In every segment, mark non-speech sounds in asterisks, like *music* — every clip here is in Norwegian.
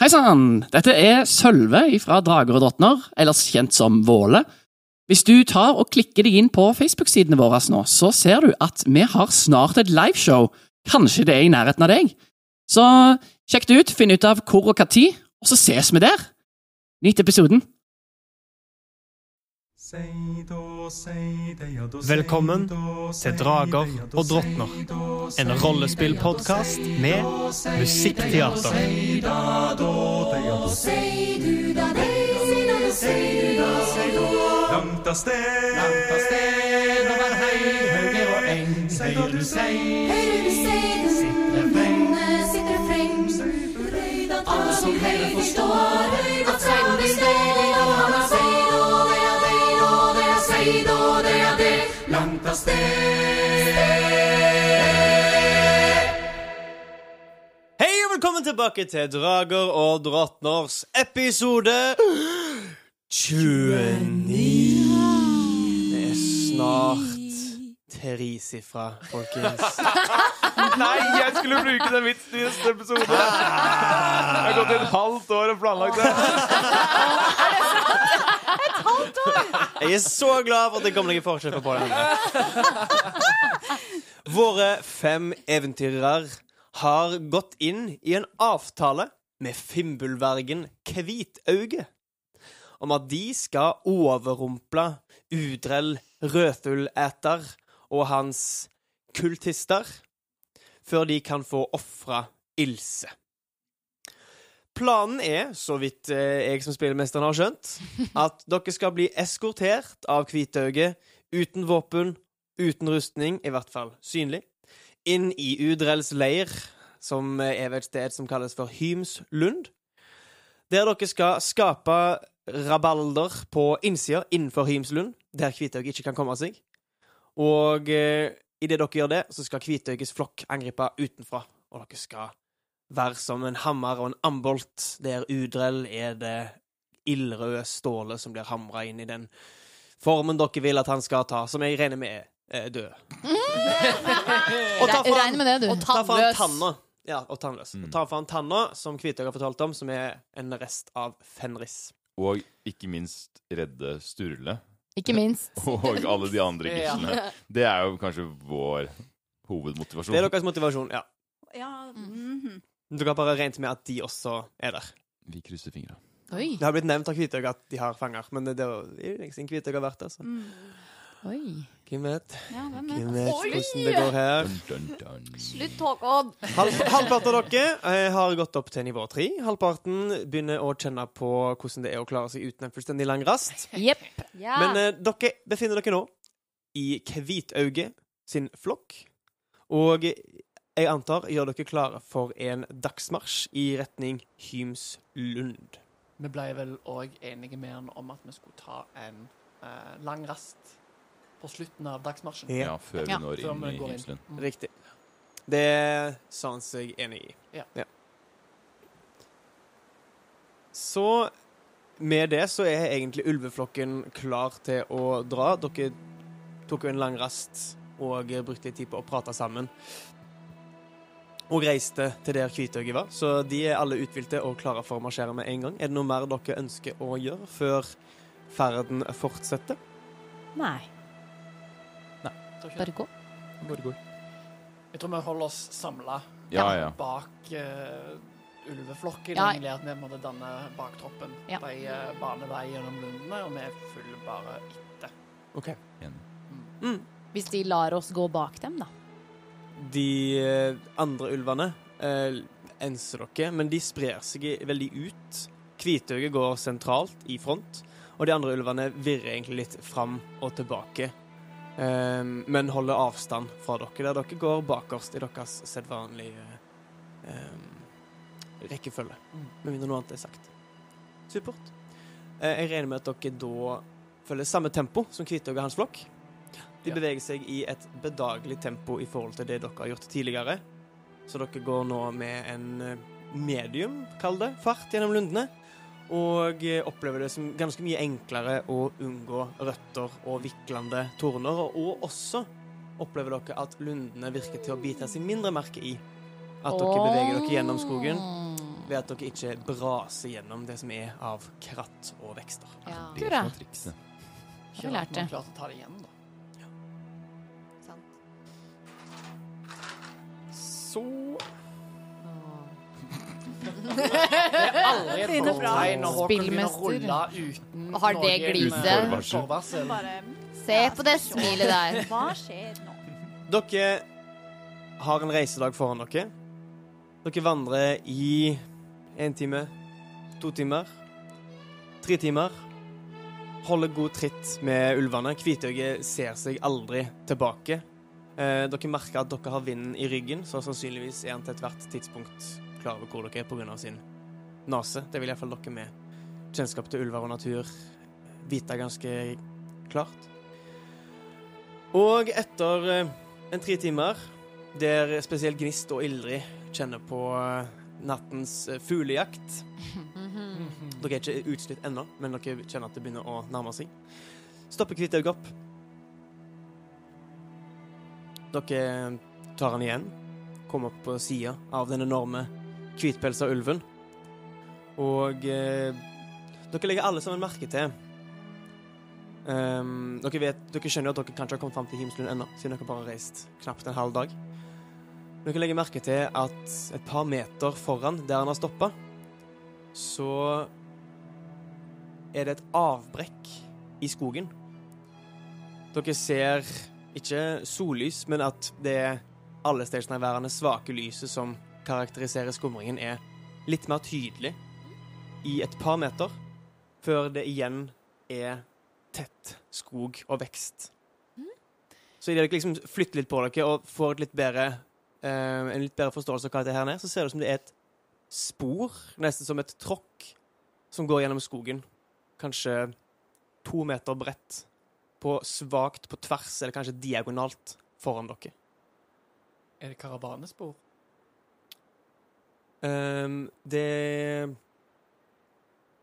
Hei sann! Dette er Sølve fra Drager og drottner, ellers kjent som Våle. Hvis du tar og klikker deg inn på Facebook-sidene våre nå, så ser du at vi har snart et liveshow. Kanskje det er i nærheten av deg? Så sjekk det ut, finn ut av hvor og tid, og så ses vi der. Nyt episoden. Velkommen til Drager og drottner. En rollespillpodkast med musikkteater. Langt av sted, langt av sted over høyre og eng, høyre du sei, sitter freng, sitter freng, alle som hører forstår, at sei då det av sted. Hei og velkommen tilbake til Drager og drottners episode 29. Det er snart tresifra, folkens. Nei, jeg skulle bruke den vitsen i neste episode. Jeg har gått i et halvt år og planlagt det. *laughs* Jeg er så glad for at det kommer i forkjøpet på den. Våre fem eventyrere har gått inn i en avtale med Fimbulvergen Kvitauge om at de skal overrumple Udrell Rødfugleter og hans kultister før de kan få ofra Ilse. Planen er, så vidt eh, jeg som spillemesteren har skjønt, *laughs* at dere skal bli eskortert av Kvitauget uten våpen, uten rustning, i hvert fall synlig, inn i Udrells leir, som er ved et sted som kalles for Hymslund, der dere skal skape rabalder på innsida innenfor Hymslund, der Kvitauget ikke kan komme seg. Og eh, idet dere gjør det, så skal Kvitaugets flokk angripe utenfra, og dere skal være som en hammer og en ambolt, der Udrell er det ildrøde stålet som blir hamra inn i den formen dere vil at han skal ta, som jeg regner med er død. og ta Regn med det, du. Og Ta tannløs. tanna. Ja, og tannløs. Mm. Og ta for han tanna, som Kvitøy har fortalt om, som er en rest av Fenris. Og ikke minst redde Sturle. Ikke minst. *laughs* Og alle de andre Ja. gislene. Det er jo kanskje vår hovedmotivasjon. Det er deres motivasjon, ja. Ja, mhm. Dere har bare regne med at de også er der. Vi krysser fingra. Oi. Det har blitt nevnt av Kvitøy at de har fanger, men det, er jo lenge siden Kvitøy har vært der, så Oi. hvem vet? ja hvem Hvem vet? vet hvordan det går her? Dun, dun, dun. Slutt, Håkon! Halv, halvparten av dere eh, har gått opp til nivå tre. Halvparten begynner å kjenne på hvordan det er å klare seg uten en fullstendig lang rast. Yep. Ja. Men eh, dere befinner dere nå i Kvitauget sin flokk. Og jeg antar gjør dere klare for en dagsmarsj i retning Hymslund. Vi ble vel òg enige med han om at vi skulle ta en eh, lang rast på slutten av dagsmarsjen. Ja, før vi når ja. inn i. Hymslund. Mm. Riktig. Det sa han seg enig i. Ja. Så med det så er egentlig ulveflokken klar til å dra. Dere tok jo en lang rast og brukte litt tid på å prate sammen. Og reiste til der Kvitøyet var. Så de er alle uthvilte og klare for å marsjere med en gang. Er det noe mer dere ønsker å gjøre før ferden fortsetter? Nei. Nei. Bare gå. Bare gå. Jeg tror vi holder oss samla Ja, ja. bak uh, ulveflokken. Ja. Egentlig at vi måtte danne baktroppen. Ja. De uh, baner vei gjennom lundene, og vi følger bare etter. OK. Mm. Mm. Hvis de lar oss gå bak dem, da. De eh, andre ulvene eh, enser dere, men de sprer seg veldig ut. Kvitauget går sentralt i front, og de andre ulvene virrer egentlig litt fram og tilbake. eh, men holder avstand fra dere, der dere går bakerst i deres sedvanlige eh, rekkefølge. Med mindre noe annet er sagt. Supert. Eh, jeg regner med at dere da følger samme tempo som Kvitauget og hans flokk. De beveger seg i et bedagelig tempo i forhold til det dere har gjort tidligere. Så dere går nå med en eh, medium, kall det, fart gjennom lundene. Og eh, opplever det som ganske mye enklere å unngå røtter og viklende torner. Og også opplever dere at lundene virker til å bite seg mindre merke i at dere beveger dere gjennom skogen. ved at dere ikke braser gjennom det som er av kratt og vekster. Ja, Det er trikset. Vi lærte. Man klarte å ta det igjen, da. Så Det er aldri et Fine godt bra. tegn når Håkon begynner å Spillmester. rulle uten Har det noe gliset? uten forvarsel. Bare Se på det smilet der. Hva skjer nå? Dere har en reisedag foran dere. Dere vandrer i én time, to timer, tre timer. Holder god tritt med ulvene. Hvitøyet ser seg aldri tilbake. Eh, dere merker at dere har vinden i ryggen, så sannsynligvis er han til ethvert tidspunkt klar over hvor dere er pga. sin nase. Det vil iallfall dere med kjennskap til ulver og natur vite ganske klart. Og etter eh, en tre timer, der spesielt Gnist og Ildrid kjenner på eh, nattens eh, fuglejakt *laughs* Dere er ikke utslitt ennå, men dere kjenner at det begynner å nærme seg. Stopper Kvithaug opp. Dere tar han igjen, kommer opp på sida av den enorme hvitpelsa ulven. Og eh, dere legger alle sammen merke til um, dere, vet, dere skjønner at dere kanskje har kommet fram til Himslund ennå, siden dere bare har reist knapt en halv dag. Dere legger merke til at et par meter foran der han har stoppa, så er det et avbrekk i skogen. Dere ser ikke sollys, men at det allestedsnærværende svake lyset som karakteriserer skumringen, er litt mer tydelig i et par meter, før det igjen er tett skog og vekst. Så idet dere liksom flytter litt på dere og får litt bedre, eh, en litt bedre forståelse av hva dette her er, så ser det ut som det er et spor, nesten som et tråkk, som går gjennom skogen. Kanskje to meter bredt, på svakt på tvers, eller kanskje diagonalt foran dere. Er det karavanespor? Um, det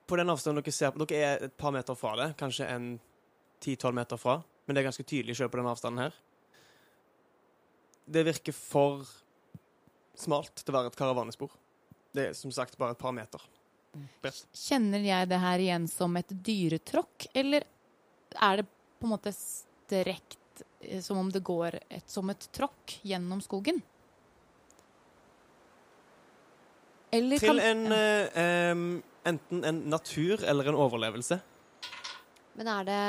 På den avstanden dere ser Dere er et par meter fra det, kanskje en 10-12 meter fra, men det er ganske tydelig selv på den avstanden her. Det virker for smalt til å være et karavanespor. Det er som sagt bare et par meter. bredt. Kjenner jeg det her igjen som et dyretråkk, eller er det på en måte strekt eh, som om det går et, som et tråkk gjennom skogen? Eller Til kan en eh, em, enten en natur eller en overlevelse. Men er det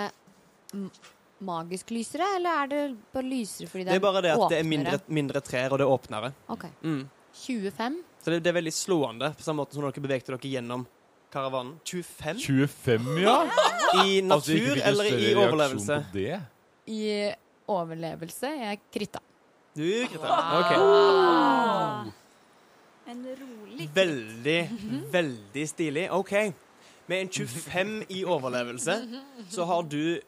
magisk lysere, eller er det bare lysere fordi det er åpnere? Det er bare det at det er mindre, mindre trær, og det er åpnere. Ok. Mm. 25? Så det, det er veldig slående, på samme måte som når dere bevegte dere gjennom karavanen. 25? 25, ja? *laughs* I natur *laughs* Altså, ikke fikk eller i overlevelse? på det? I overlevelse. Jeg kritta. Du, Greta. OK. Ah. En rolig Veldig, veldig stilig. OK. Med en 25 i overlevelse så har du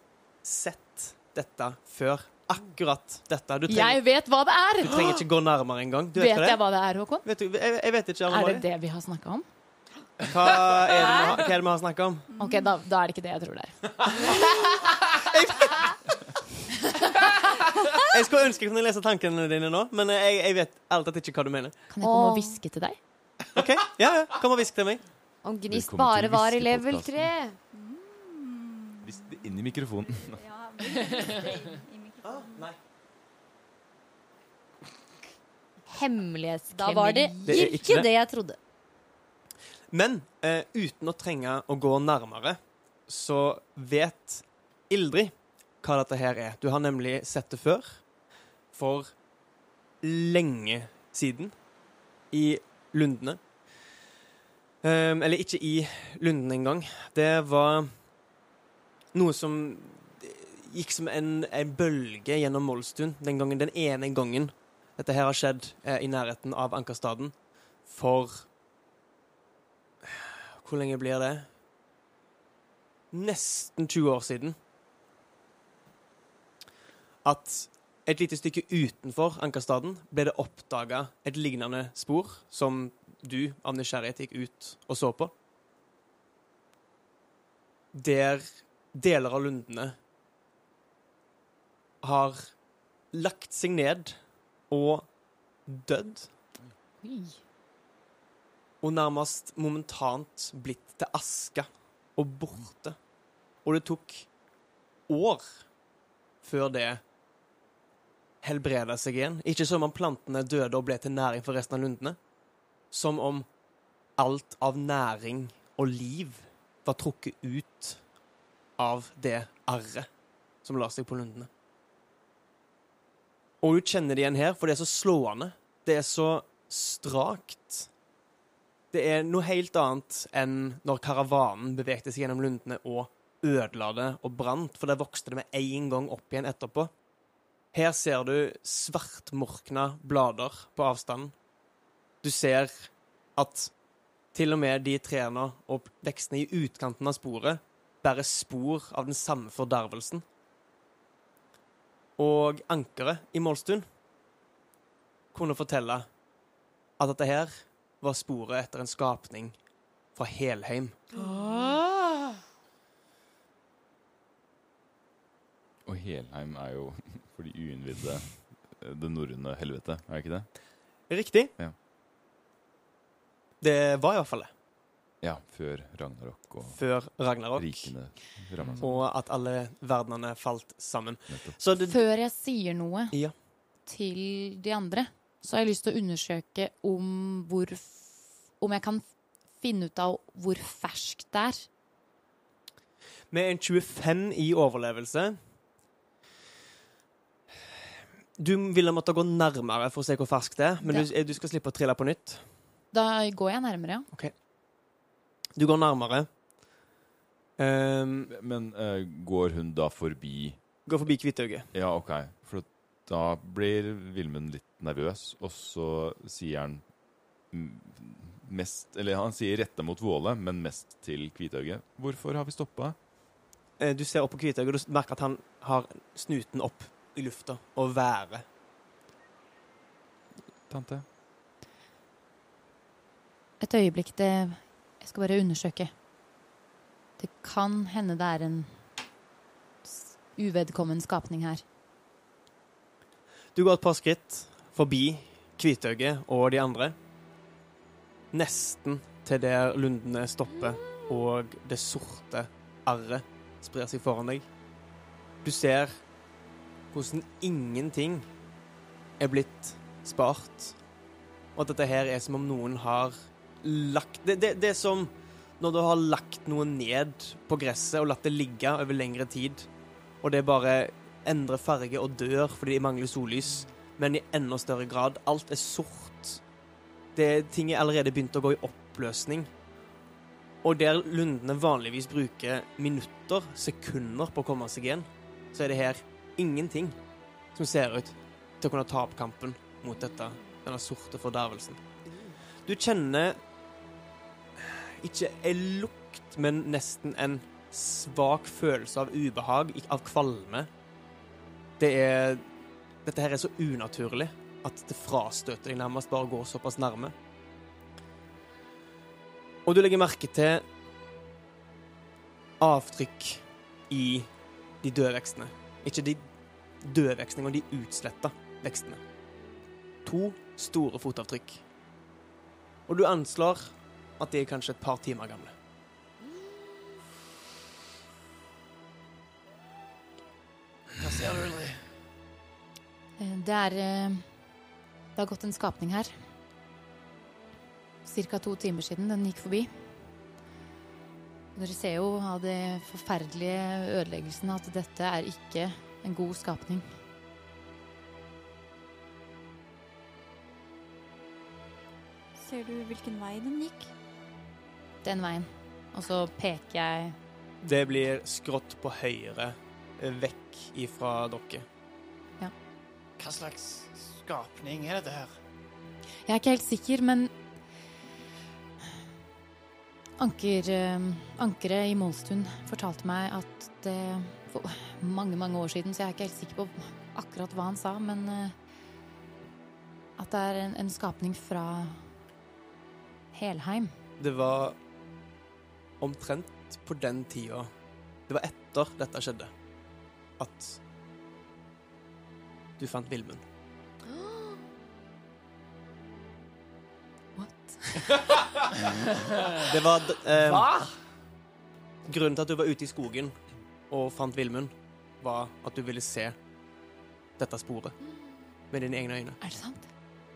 sett dette før. Akkurat dette. Du trenger, Jeg vet hva det er! du trenger ikke gå nærmere engang. Vet, Vet jeg hva det er, Håkon? Vet du, jeg, jeg vet ikke. Er det det vi har snakka om? Hva er det vi har, hva er det vi har snakka om? Ok, da, da er det ikke det jeg tror det er. *laughs* Jeg skulle ønske jeg kunne lese tankene dine nå, men jeg, jeg vet ærlig talt ikke hva du mener. Kan jeg komme og hviske til deg? OK? Ja, ja. Kom og hvisk til meg. Om Gnist bare var i level 3. Hvis det inn i mikrofonen. Ja, i mikrofonen. nei. Hemmelighetskremmeri. Da var det Det er ikke det jeg trodde. Men eh, uten å trenge å gå nærmere, så vet Ildrid hva dette her er. Du har nemlig sett det før. For lenge siden. I Lundene. Ehm, eller ikke i Lundene engang. Det var noe som gikk som en, en bølge gjennom Moldstuen den gangen. Den ene gangen dette her har skjedd eh, i nærheten av Ankerstaden. For hvor lenge blir det? Nesten 20 år siden. At et lite stykke utenfor Ankerstaden ble det oppdaga et lignende spor som du av nysgjerrighet gikk ut og så på. Der deler av lundene har lagt seg ned og dødd. Oi. Og nærmest momentant blitt til aske og borte. Og det tok år før det helbreda seg igjen. Ikke som om plantene døde og ble til næring for resten av lundene. Som om alt av næring og liv var trukket ut av det arret som la seg på lundene. Og du kjenner det igjen her, for det er så slående. Det er så strakt. Det er noe helt annet enn når karavanen bevegte seg gjennom lundene og ødela det og brant, for der vokste det med en gang opp igjen etterpå. Her ser du svartmorkna blader på avstand. Du ser at til og med de trærne og vekstene i utkanten av sporet bærer spor av den samme fordervelsen. Og ankeret i Målstuen kunne fortelle at dette her var sporet etter en skapning fra Helheim. Og Helheim er jo *laughs* for de uinnvidde eh, det norrøne helvete, er det ikke det? Riktig. Ja. Det var i hvert fall det. Ja, før Ragnarok og Før Ragnarok. rikene ramma sammen. Og at alle verdenene falt sammen. Så det, Før jeg sier noe Ja. til de andre, så har jeg lyst til å undersøke om hvor Om jeg kan finne ut av hvor ferskt det er. med en 25 i overlevelse Du ville måtte gå nærmere for å se hvor ferskt det er, men Det- du, du skal slippe å trille på nytt. Da går jeg nærmere, ja. Du går nærmere. Um, Men uh, går hun da forbi går forbi Kvitauget. Ja, OK. For da blir Vilmund litt nervøs, og så sier han mest Eller han sier retta mot Våle, men mest til Kvitauget. Hvorfor har vi stoppa? Eh, Du ser opp på Kvitauget, og du merker at han har snuten opp i lufta og været. Tante? Et øyeblikk, det Jeg skal bare undersøke. Det kan hende det er en uvedkommen skapning her. Du går et par skritt forbi Kvitauget og de andre. Nesten til der lundene stopper og det sorte arret sprer seg foran deg. Du ser hvordan ingenting er blitt spart. Og at dette her er som om noen har lagt Det, det, det er som når du har lagt noe ned på gresset og latt det ligge over lengre tid, og det bare endrer farge og dør fordi de mangler sollys, men i enda større grad. Alt er sort. Det, ting er allerede begynt å gå i oppløsning. Og der lundene vanligvis bruker minutter, sekunder på å komme seg igjen, så er det her ingenting som ser ut til å kunne ta opp kampen mot dette, denne sorte fordervelsen. Du kjenner ikke en lukt, men nesten en svak følelse av ubehag, av kvalme. Det er Dette her er så unaturlig at det frastøter deg nærmest bare å gå såpass nærme. Og du legger merke til avtrykk i de døde vekstene. Ikke de døde vekstene, men de utsletta vekstene. To store fotavtrykk. Og du anslår at de er kanskje et par timer gamle. Det er eh, Det har gått en skapning her. Cirka to timer siden den gikk forbi. Dere ser jo av det forferdelige ødeleggelsen at dette er ikke en god skapning. Ser du hvilken vei den gikk? Den veien. Og så peker jeg Det blir skrått på høyre, eh, vekk ifra dere. Hva slags skapning er dette her? Jeg er ikke helt sikker, men Anker, eh, Ankeret i Målstund fortalte meg at det for mange, mange år siden, så jeg er ikke helt sikker på akkurat hva han sa, men eh, at det er en, en skapning fra Helheim. Det var omtrent på den tida Det var etter dette skjedde, at du fant Vilmund. What? *laughs* Det var eh, Hva? Grunnen til at du var ute i skogen og fant Vilmund, var at du ville se dette sporet med dine egne øyne. Er det sant?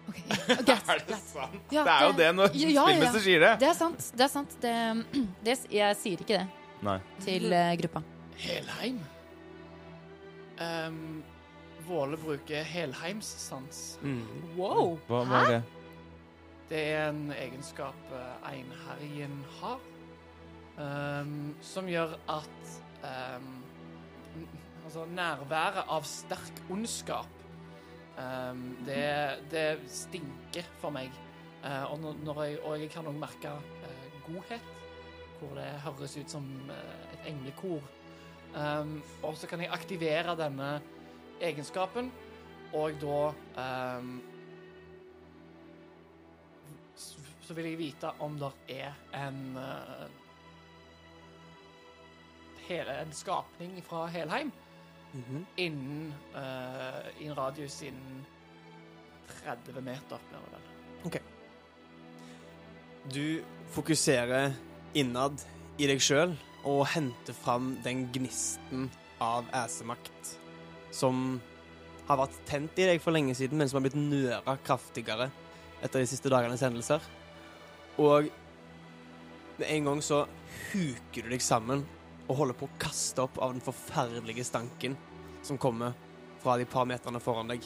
Ok, *laughs* ja, greit. Er det greit. sant? Ja, Det er jo det når Ja, ja, ja. spillmester sier det. Det er sant. Det er sant. Det, *clears throat* det, jeg sier ikke det Nei. til eh, gruppa. Helheim? Um, Våle bruker helheimssans. Mm. Wow! Hva, hva er det? Det er en egenskap eh, einherjen har, um, som gjør at um, Altså, nærværet av sterk ondskap um, det, det stinker for meg. Uh, og, når, jeg, og jeg kan òg merke uh, godhet, hvor det høres ut som uh, et englekor. Ehm, og så kan jeg aktivere denne egenskapen, og da um, så vil jeg vite om det er en uh, hele, en skapning fra Helheim Mhm. innen uh, i en radius innen 30 meter, blir det vel. Du fokuserer innad i deg sjøl og henter fram den gnisten av æsemakt som har vært tent i deg for lenge siden, men som har blitt nøra kraftigere etter de siste dagenes hendelser. Og med en gang så huker du deg sammen og holder på å kaste opp av den forferdelige stanken som kommer fra de par meterne foran deg.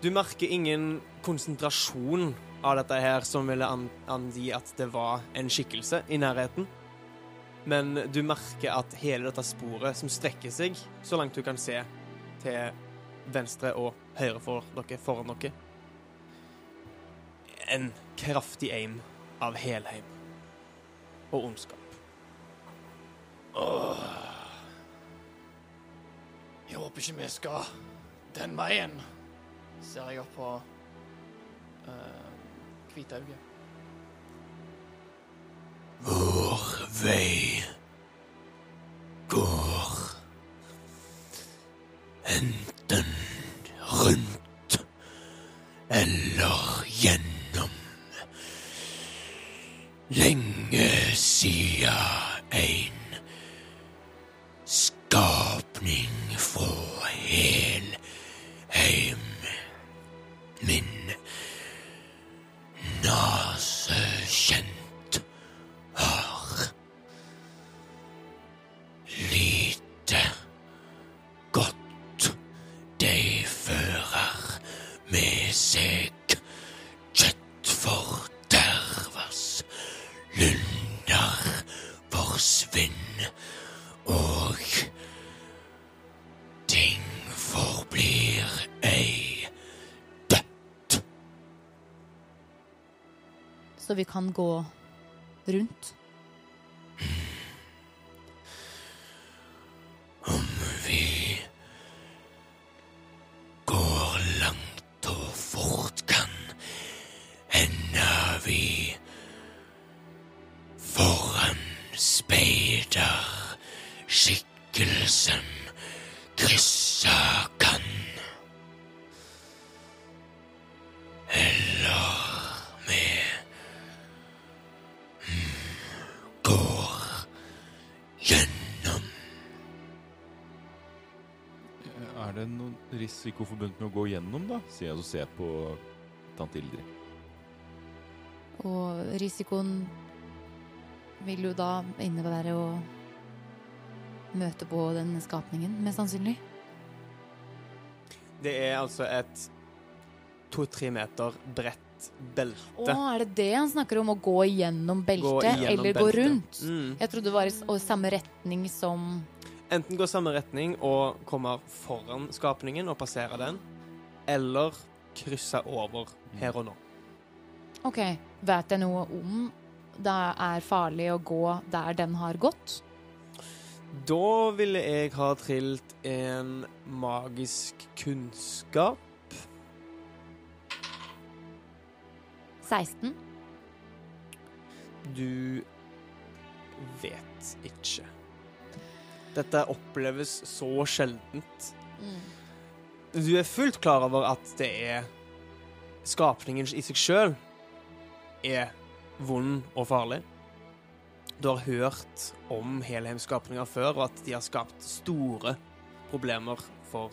Du merker ingen konsentrasjon av dette her som ville angi at det var en skikkelse i nærheten. Men du merker at hele dette sporet som strekker seg, så langt du kan se, til venstre og høyre for dere, foran dere En kraftig aim av helheim og ondskap. Jeg håper ikke vi skal den veien, ser jeg opp på uh, Kvitauget. Vår vei går enten rundt eller gjennom. Lenge sia ein vi kan gå rundt. Risiko forbundet med å gå gjennom, da? Sier jeg og ser på tante Ildrid. Og risikoen vil jo da innebære å møte på den skapningen, mest sannsynlig. Det er altså et to-tre meter bredt Å, belte. er det det han snakker om? Å gå gjennom beltet, Gå igjennom eller gå rundt? Mm. Jeg trodde det var i samme retning som Enten går samme retning og kommer foran skapningen og passerer den, eller krysser over her og nå. OK, vet jeg noe om det er farlig å gå der den har gått? Da ville jeg ha trilt en magisk kunnskap. 16? Du vet ikke. Dette oppleves så sjeldent. Du er fullt klar over at det er skapningen i seg sjøl er vond og farlig. Du har hørt om helheimskapninger før, og at de har skapt store problemer for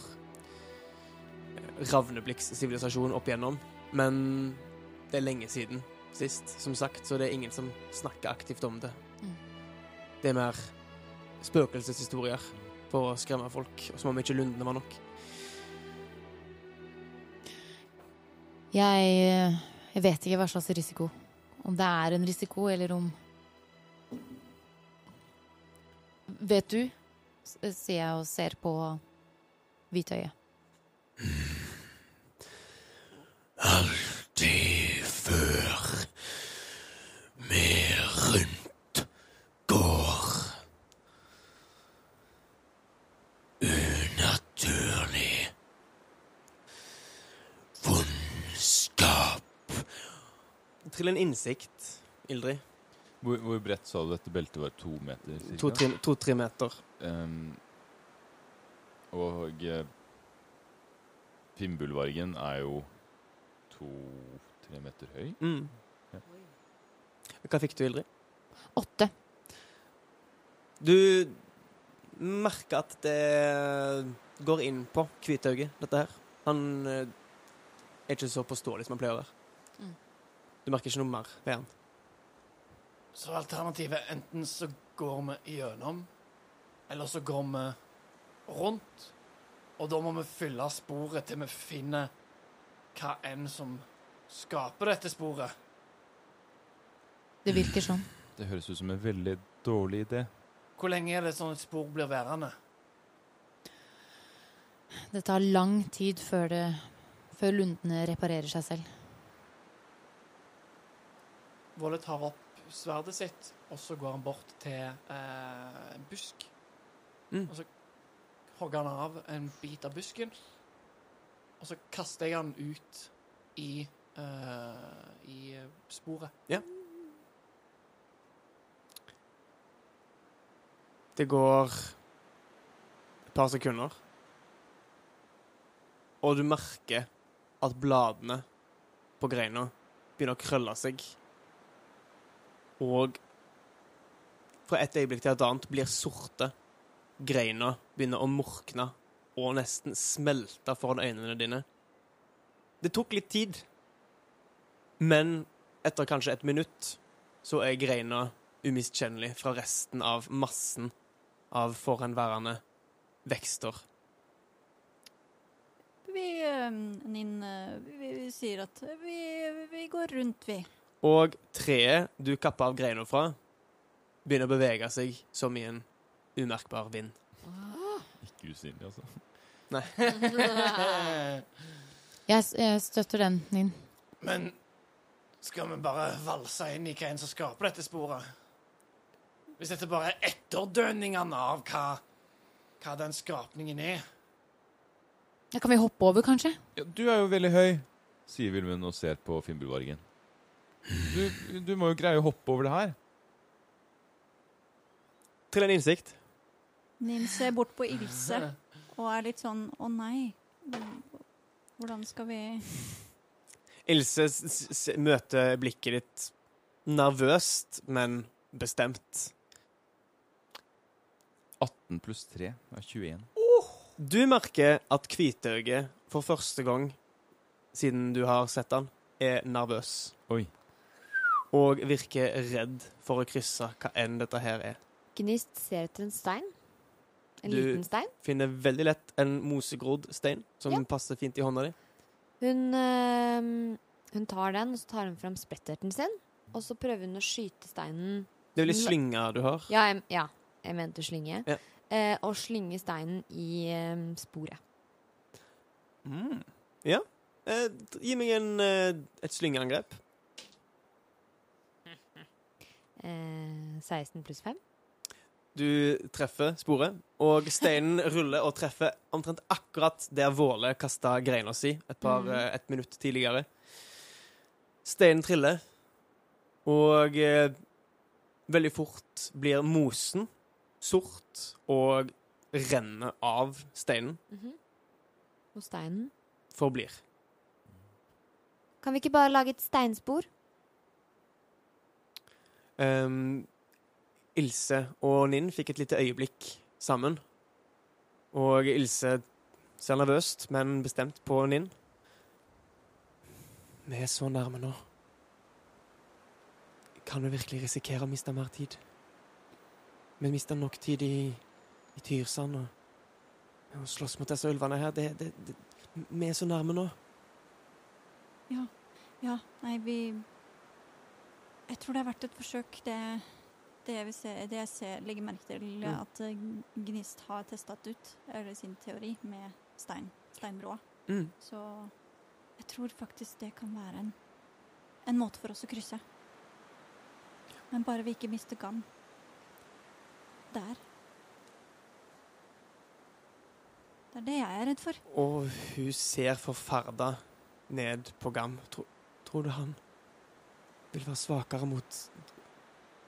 Ravneblikks Ravnebliks sivilisasjon opp igjennom. Men det er lenge siden sist, som sagt, så det er ingen som snakker aktivt om det. Mm. Det er mer spøkelseshistorier for å skremme folk, og som om ikke lundene var nok. Jeg, eh, jeg vet ikke hva slags risiko. Om det er en risiko, eller om Vet du? s- sier jeg og ser på hvitøyet. Alltid før med rundt går unaturlig vondskap. Trill en innsikt, Ildrid. Hvor, hvor bredt sa du dette beltet var? To meter? To-tre to, meter. Um, og eh, Finnbullvargen er jo to-tre meter høy. Mm. Ja. Hva fikk du, Ildrid? Åtte. Du merker at det går inn på Kvitauget, dette her. Han eh, er ikke så påståelig som han pleier å være. Du merker ikke noe mer ved den. Så alternativet enten så går vi gjennom, eller så går vi rundt. Og da må vi fylle sporet til vi finner hva enn som skaper dette sporet. Det virker sånn. Det høres ut som en veldig dårlig idé. Hvor lenge er det sånn et spor blir værende? Det tar lang tid før, det, før lundene reparerer seg selv. Volle tar opp sverdet sitt, og så går han bort til eh, en busk. Mm. Og så hogger han av en bit av busken, og så kaster jeg han ut i, eh, i sporet. Det går et par sekunder, og du merker at bladene på greina begynner å krølle seg. Og fra et øyeblikk til et annet blir sorte. Greina begynner å morkne og nesten smelte foran øynene dine. Det tok litt tid, men etter kanskje et minutt så er greina umiskjennelig fra resten av massen av forhenværende vekster. Vi, eh, Ninn, eh, vi, vi sier at vi, vi går rundt, vi. Og treet du kapper av greina fra, begynner å bevege seg som i en umerkbar vind. Ikke usynlig, altså. *laughs* Jeg, jeg støtter den, Nin. Men skal vi bare valse inn i hva en som skaper dette sporet? Hvis dette bare er etterdønningene av hva, hva den skapningen er. Ja, kan vi hoppe over, kanskje? Ja, du er jo veldig høy, sier Vilmund og ser på Finnbullvargen. Du, du må jo greie å hoppe over det her. Til en innsikt. Nim ser bort på Ilse *laughs* og er litt sånn Å nei. Hvordan skal vi Ilse s s møter blikket ditt nervøst, men bestemt. 18 pluss 3 er 21. Du merker at Kvitauget for første gang siden du har sett han, er nervøs. Oi. Og virker redd for å krysse hva enn dette her er. Gnist ser etter en stein. En Du- liten stein. Du Finner veldig lett en mosegrodd stein som Ja. passer fint i hånda di. Hun, øh, hun tar den, og så tar hun fram spretterten sin. Og så prøver hun å skyte steinen Det er vel ei du har. Ja, jeg, ja, jeg mente slynge. Ja. Eh, og slynge steinen i eh, sporet. Mm. Ja. Eh, gi meg en, eh, et slyngeangrep. Eh, 16 pluss 5. Du treffer sporet, og steinen *laughs* ruller og treffer omtrent akkurat der Våle kasta greina si et, par, eh, et minutt tidligere. Steinen triller, og eh, veldig fort blir mosen sort og renner av steinen. Mhm. Og steinen. Forblir. Kan vi ikke bare lage et steinspor? Ehm, Ilse og Ninn fikk et lite øyeblikk sammen. Og Ilse ser nervøst, men bestemt på Ninn. Vi er så nærme nå. Kan vi virkelig risikere å miste mer tid? Vi mista nok tid i, i Tyrsand og å slåss mot disse ulvene her. Det, det, det, vi er så nærme nå. Ja. Ja, nei, vi Jeg tror det har vært et forsøk. Det, det, jeg, vil se, det jeg ser, legger merke til Mm. at eh, Gnist har testet ut, eller sin teori, med stein, steinbroa. Mm. Så jeg tror faktisk det kan være en, en måte for oss å krysse. Men bare vi ikke mister Gam. Der. Det er det jeg er redd for. Og hun ser forferda ned på Gam. Tror, tror du han vil være svakere mot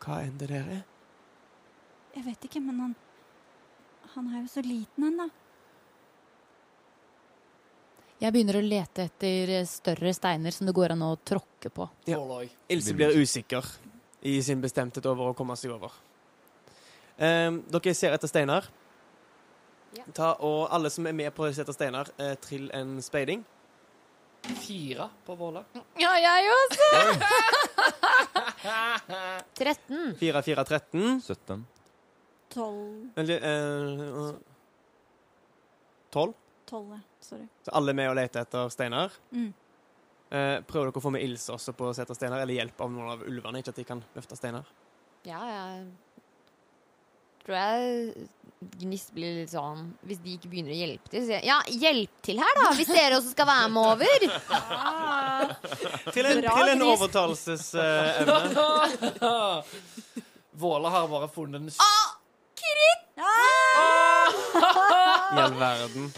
hva enn det der er? Jeg vet ikke, men han Han er jo så liten ennå. Jeg begynner å lete etter eh, større steiner som det går an å tråkke på. Ja. Ilse blir usikker i sin bestemthet over å komme seg over. Um, dere ser etter steiner. Ja. Ta, og alle som er med på å se etter steiner, eh, trill en speiding. Fire på Våla. Ja, jeg også! *laughs* 13. 4, 4, 13. 17. Tolv Eller eh, 12. Tolv, ja. Sorry. Så alle er med og leter etter steiner. Mm. Eh, prøver dere å få med Ilse også på å sette steiner, eller hjelp av noen av ulvene? Ikke at de kan løfte steiner? Ja, jeg tror jeg Gnist blir litt sånn Hvis de ikke begynner å hjelpe til, så sier jeg ja, hjelp til her, da! Hvis dere også skal være med over. *laughs* Til en, til en overtalelsesevne. Uh, *laughs* Våle har bare funnet den *laughs* I all verden.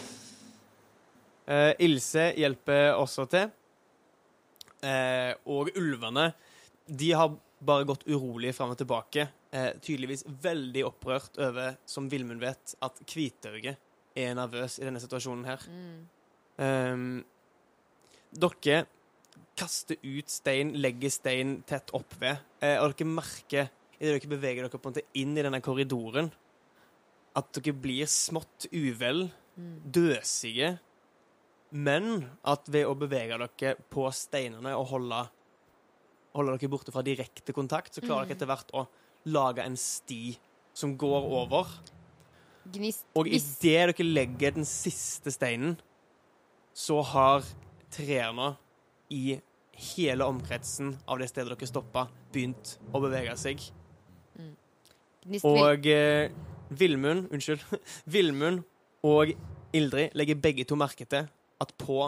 Uh, Ilse hjelper også til. Uh, og ulvene De har bare gått urolig fram og tilbake. Eh, tydeligvis veldig opprørt over, som Vilmund vet, at Kvitauget er nervøs i denne situasjonen her. Mm. Ehm, dere kaster ut stein, legger stein tett oppved, eh, og dere merker idet dere beveger dere på en måte inn i denne korridoren, at dere blir smått uvel, Mm. døsige, men at ved å bevege dere på steinene og holde, holde dere borte fra direkte kontakt, så klarer dere etter hvert å lage en sti som går over. Gnist Og idet dere legger den siste steinen, så har trærne i hele omkretsen av det stedet dere stoppa, begynt å bevege seg. Gnist Og eh, Vilmund, unnskyld, *laughs* Vilmund og Ildrid legger begge to merke til at på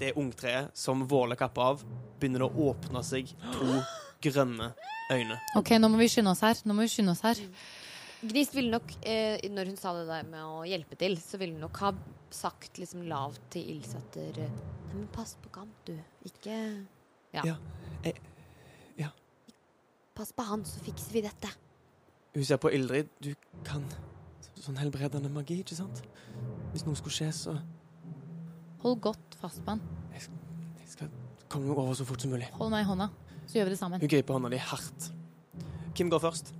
det ungtreet som Våle kapper av, begynner det å åpne seg to *gasps* grønne øyne. Ok, nå må vi skynde oss her. Nå må vi skynde oss her. Gnist ville nok, eh, når hun sa det der med å hjelpe til, så ville hun nok ha sagt liksom lavt til Ilse at Nei, men pass på Gant, du. Ikke Ja. Ja, jeg- ja. Pass på han, så fikser vi dette. Hun ser på Ildrid. Du kan sånn helbredende magi, ikke sant? Hvis noe skulle skje, så Hold godt fast på han. Jeg skal komme meg over så fort som mulig. Hold meg i hånda, så gjør vi det sammen. Hun griper hånda di hardt. Kim går først?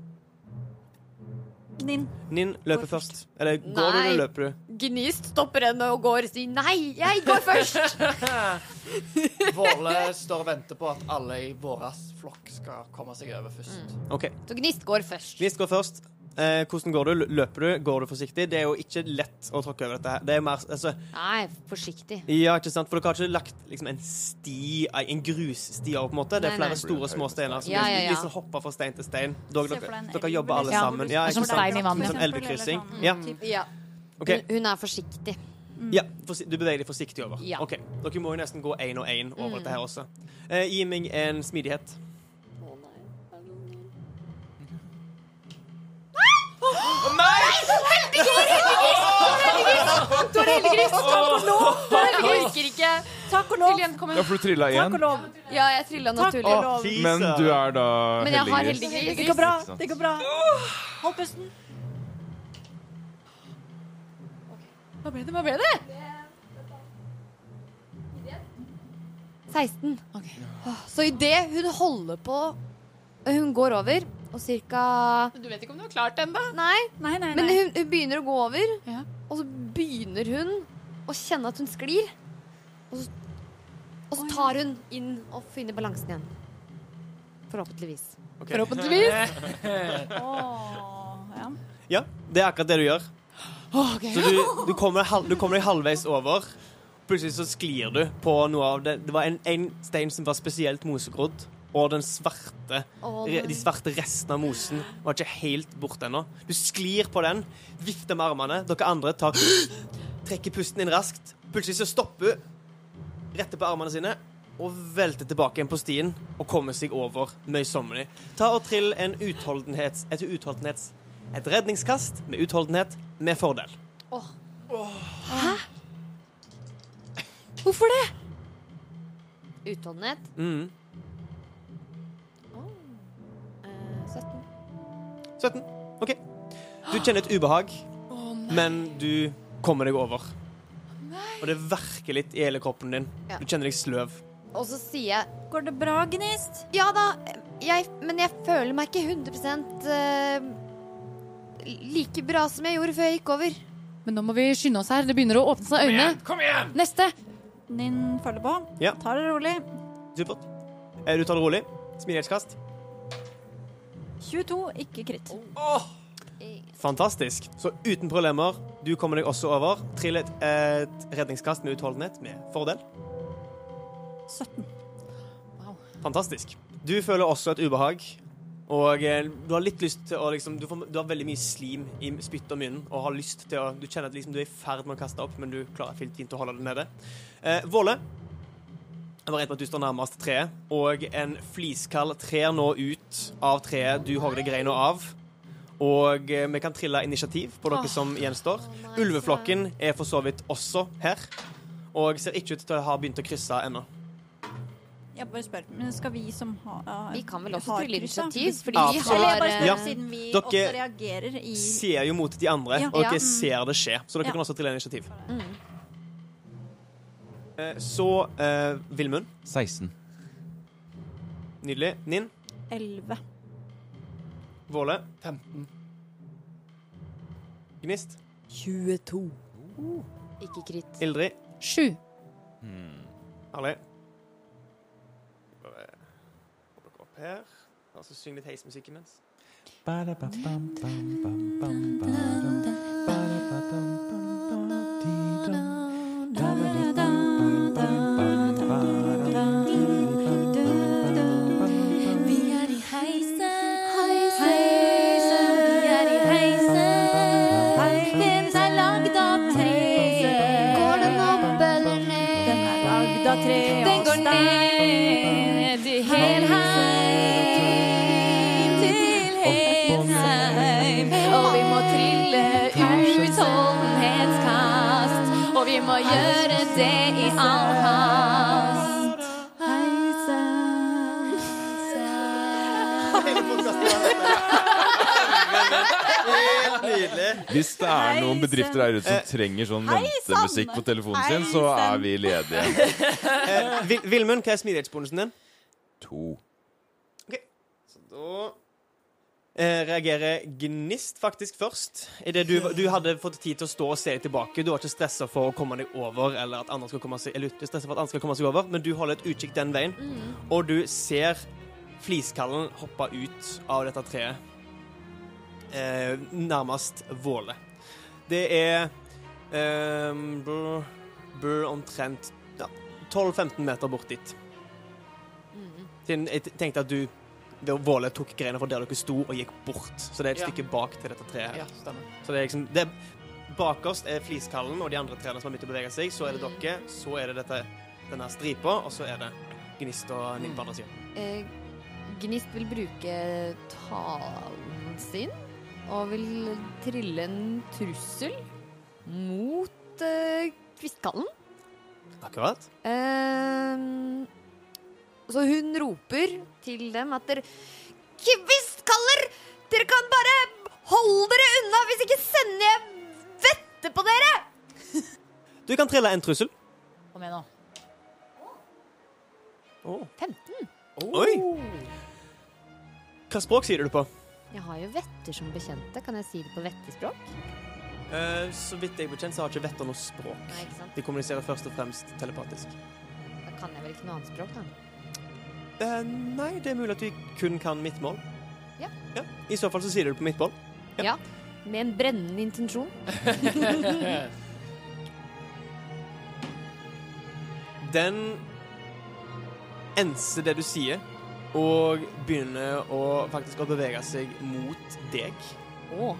Din. Ninn løper Går først. Eller går du eller løper du? Gnist stopper henne og går og sier nei, jeg går først. *laughs* *laughs* Våle står og venter på at alle i våras flokk skal komme seg over først. OK. Så Gnist går først. Gnist går først. Eh, hvordan går du? Løper du? Går du forsiktig? Det er jo ikke lett å tråkke over dette her. Det er mer altså, Nei, forsiktig. Ja, ikke sant? For dere har ikke lagt liksom, en sti, en grussti over, på en måte. Det er Nei, flere nei. store, små steiner som Ja, ja, ja. liksom hopper fra stein til stein. Dere, dere, dere jobber alle sammen. sånn. Ja, ikke som sant? stein i vannet. Sånn elvekryssing. Ja. typ. Ja. OK. Hun, hun er forsiktig. Ja, du beveger deg forsiktig over. Ja. Ok, Dere må jo nesten gå én og én over Mm. dette her også. Eh, gi meg en smidighet. Jeg orker ikke. Takk og lov. Kom Ja, igjen. for du trilla Takk igjen. og lov. Ja, jeg trilla Takk og lov. Men du er da Men jeg har heldiggris. Det går bra. Det går bra. Hold pusten. Hva ble det? Hva ble det? 16. Ok. Så idet hun holder på Hun går over, og cirka Du vet ikke om du har klart det ennå? Nei, Nei, nei, men hun, hun begynner å gå over, Ja. og så begynner hun å kjenne at hun sklir. Og så, og så tar hun inn og finner balansen igjen. Forhåpentligvis. Okay. Forhåpentligvis. *laughs* Åh, ja. Ja, det er akkurat det du gjør. Okay. Så du, du, kommer, halv, du kommer deg halvveis over. Plutselig så sklir du på noe av det. Det var en, en stein som var spesielt mosegrodd. Og den svarte, de svarte restene av mosen var ikke helt borte ennå. Du sklir på den, vifter med armene. Dere andre tar, *gasps* trekker pusten inn raskt. Plutselig så stopper hun, retter på armene sine og velter tilbake igjen på stien og kommer seg over møysommelig. Ta og trill en utholdenhets, et utholdenhets et redningskast med utholdenhet med fordel. Hvorfor det? Utholdenhet. Mm. 17. OK. Du kjenner et ubehag, men du kommer deg over. Og det verker litt i hele kroppen din. Ja. Du kjenner deg sløv. Og så sier jeg Går det bra, Gnist? Ja da, jeg, men jeg føler meg ikke 100 uh, like bra som jeg gjorde før jeg gikk over. Men nå må vi skynde oss her. Det begynner å åpne seg øynene. Kom igjen! Neste. Nin følger på. Ja. Tar det rolig. Supert. Eh, Du tar det rolig. Smidighetskast. 22, ikke kritt. Fantastisk. Så uten problemer, du kommer deg også over. Trill et, et redningskast med utholdenhet med fordel. 17. Fantastisk. Du føler også et ubehag. Og eh, du har litt lyst til å liksom du, får, du har veldig mye slim i spytt og munnen og har lyst til å Du kjenner at liksom, du er i ferd med å kaste opp, men du klarer fint å holde det nede. Eh, Våle. Jeg var redd på at du står nærmest treet, og en fliskall trer nå ut av treet du hogde greina av. Og eh, vi kan trille initiativ på dere som gjenstår. Ulveflokken er for så vidt også her, og ser ikke ut til å ha begynt å krysse ennå. Jeg bare spør, men skal vi som har uh, Vi kan vel også trille initiativ, fordi vi. Eller jeg har bare spør, Ja. siden vi Dere også reagerer i ser jo mot de andre, Ja. og dere Ja. ser det skje. Så dere Ja. kan også trille initiativ. Mm. Eh, Så eh, Vilmund. 16. Nydelig. Ninn. 11. Våle. 15. Gnist. 22. Ikke kritt. Ildrid. Sju. Herlig. Bare få dere opp her. Og så syng litt heismusikk imens. Vi og gjøre det i all hast. Hei sann Hvis det er noen bedrifter der ute som trenger sånn ventemusikk på telefonen sin, så er vi ledige. *laughs* Eh, Vil- Vilmund, hva er smidighetsbonusen din? To. Så da eh, reagerer Gnist faktisk først. I det du, du hadde fått tid til å stå og se tilbake. Du var ikke stressa for å komme deg over, eller at andre skal komme seg, eller for at andre skal komme seg over, men du holder et utkikk den veien, og du ser fliskallen hoppe ut av dette treet. Eh, nærmest Våle. Det er eh, bør, bør omtrent ja, 12-15 meter bort dit. Mm. jeg tenkte at du Våle tok greina fra der dere sto, og gikk bort. Så det er et Ja. stykke bak til dette treet. her. Ja, stemmer. Så det er liksom det, Bakerst er fliskallen og de andre trærne som har begynt å bevege seg. Så er det dere, så er det dette, denne stripa, og så er det Gnist og Ninn på andre siden. Eh, Gnist vil bruke talen sin og vil trille en trussel mot eh, kvistkallen. Akkurat. Ehm, så hun roper til dem at dere Kvistkaller! Dere kan bare holde dere unna, hvis ikke sender jeg vette på dere! *laughs* Du kan trille en trussel. Kom igjen nå. Oh. 15. Oi! Hva språk sier du på? Jeg har jo vetter som bekjente. Kan jeg si det på vettespråk? Uh, så vidt jeg er bekjent, så har ikke vetter noe språk. Nei, ikke sant? De kommuniserer først og fremst telepatisk. Da kan jeg vel ikke noe annet språk, da. Eh, nei, det er mulig at vi kun kan midtmål. Ja. I så fall så sier du det på midtmål. Ja. Ja. Med en brennende intensjon. *laughs* Den enser det du sier, og begynner å faktisk å bevege seg mot deg. Oh.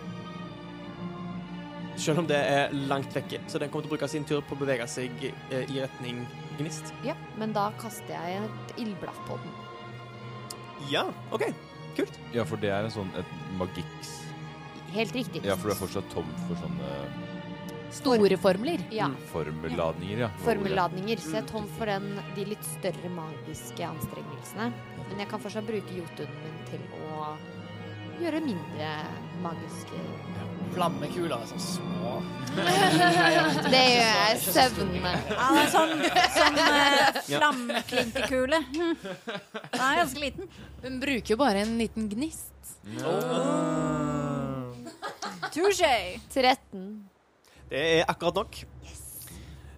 Selv om det er langt vekke. Så den kommer til å bruke sin tur på å bevege seg eh, i retning gnist. Ja, men da kaster jeg et ildblaff på den. Ja, OK. Kult. Ja, for det er en sånn et magiks Helt riktig. Ja, for du er fortsatt tom for sånne Store formler. Ja. formelladninger, ja. Formelladninger. Så jeg er tom for den, de litt større magiske anstrengelsene. Men jeg kan fortsatt bruke jotunen min til å gjøre mindre magiske Flammekuler. Sånn små. *laughs* Det gjør jeg søvnende. Ja, det er sånn, sånn *laughs* uh, flammeklinkekule. *laughs* Den er ganske liten. Hun bruker jo bare en liten gnist. Touché. 13. Det er akkurat nok.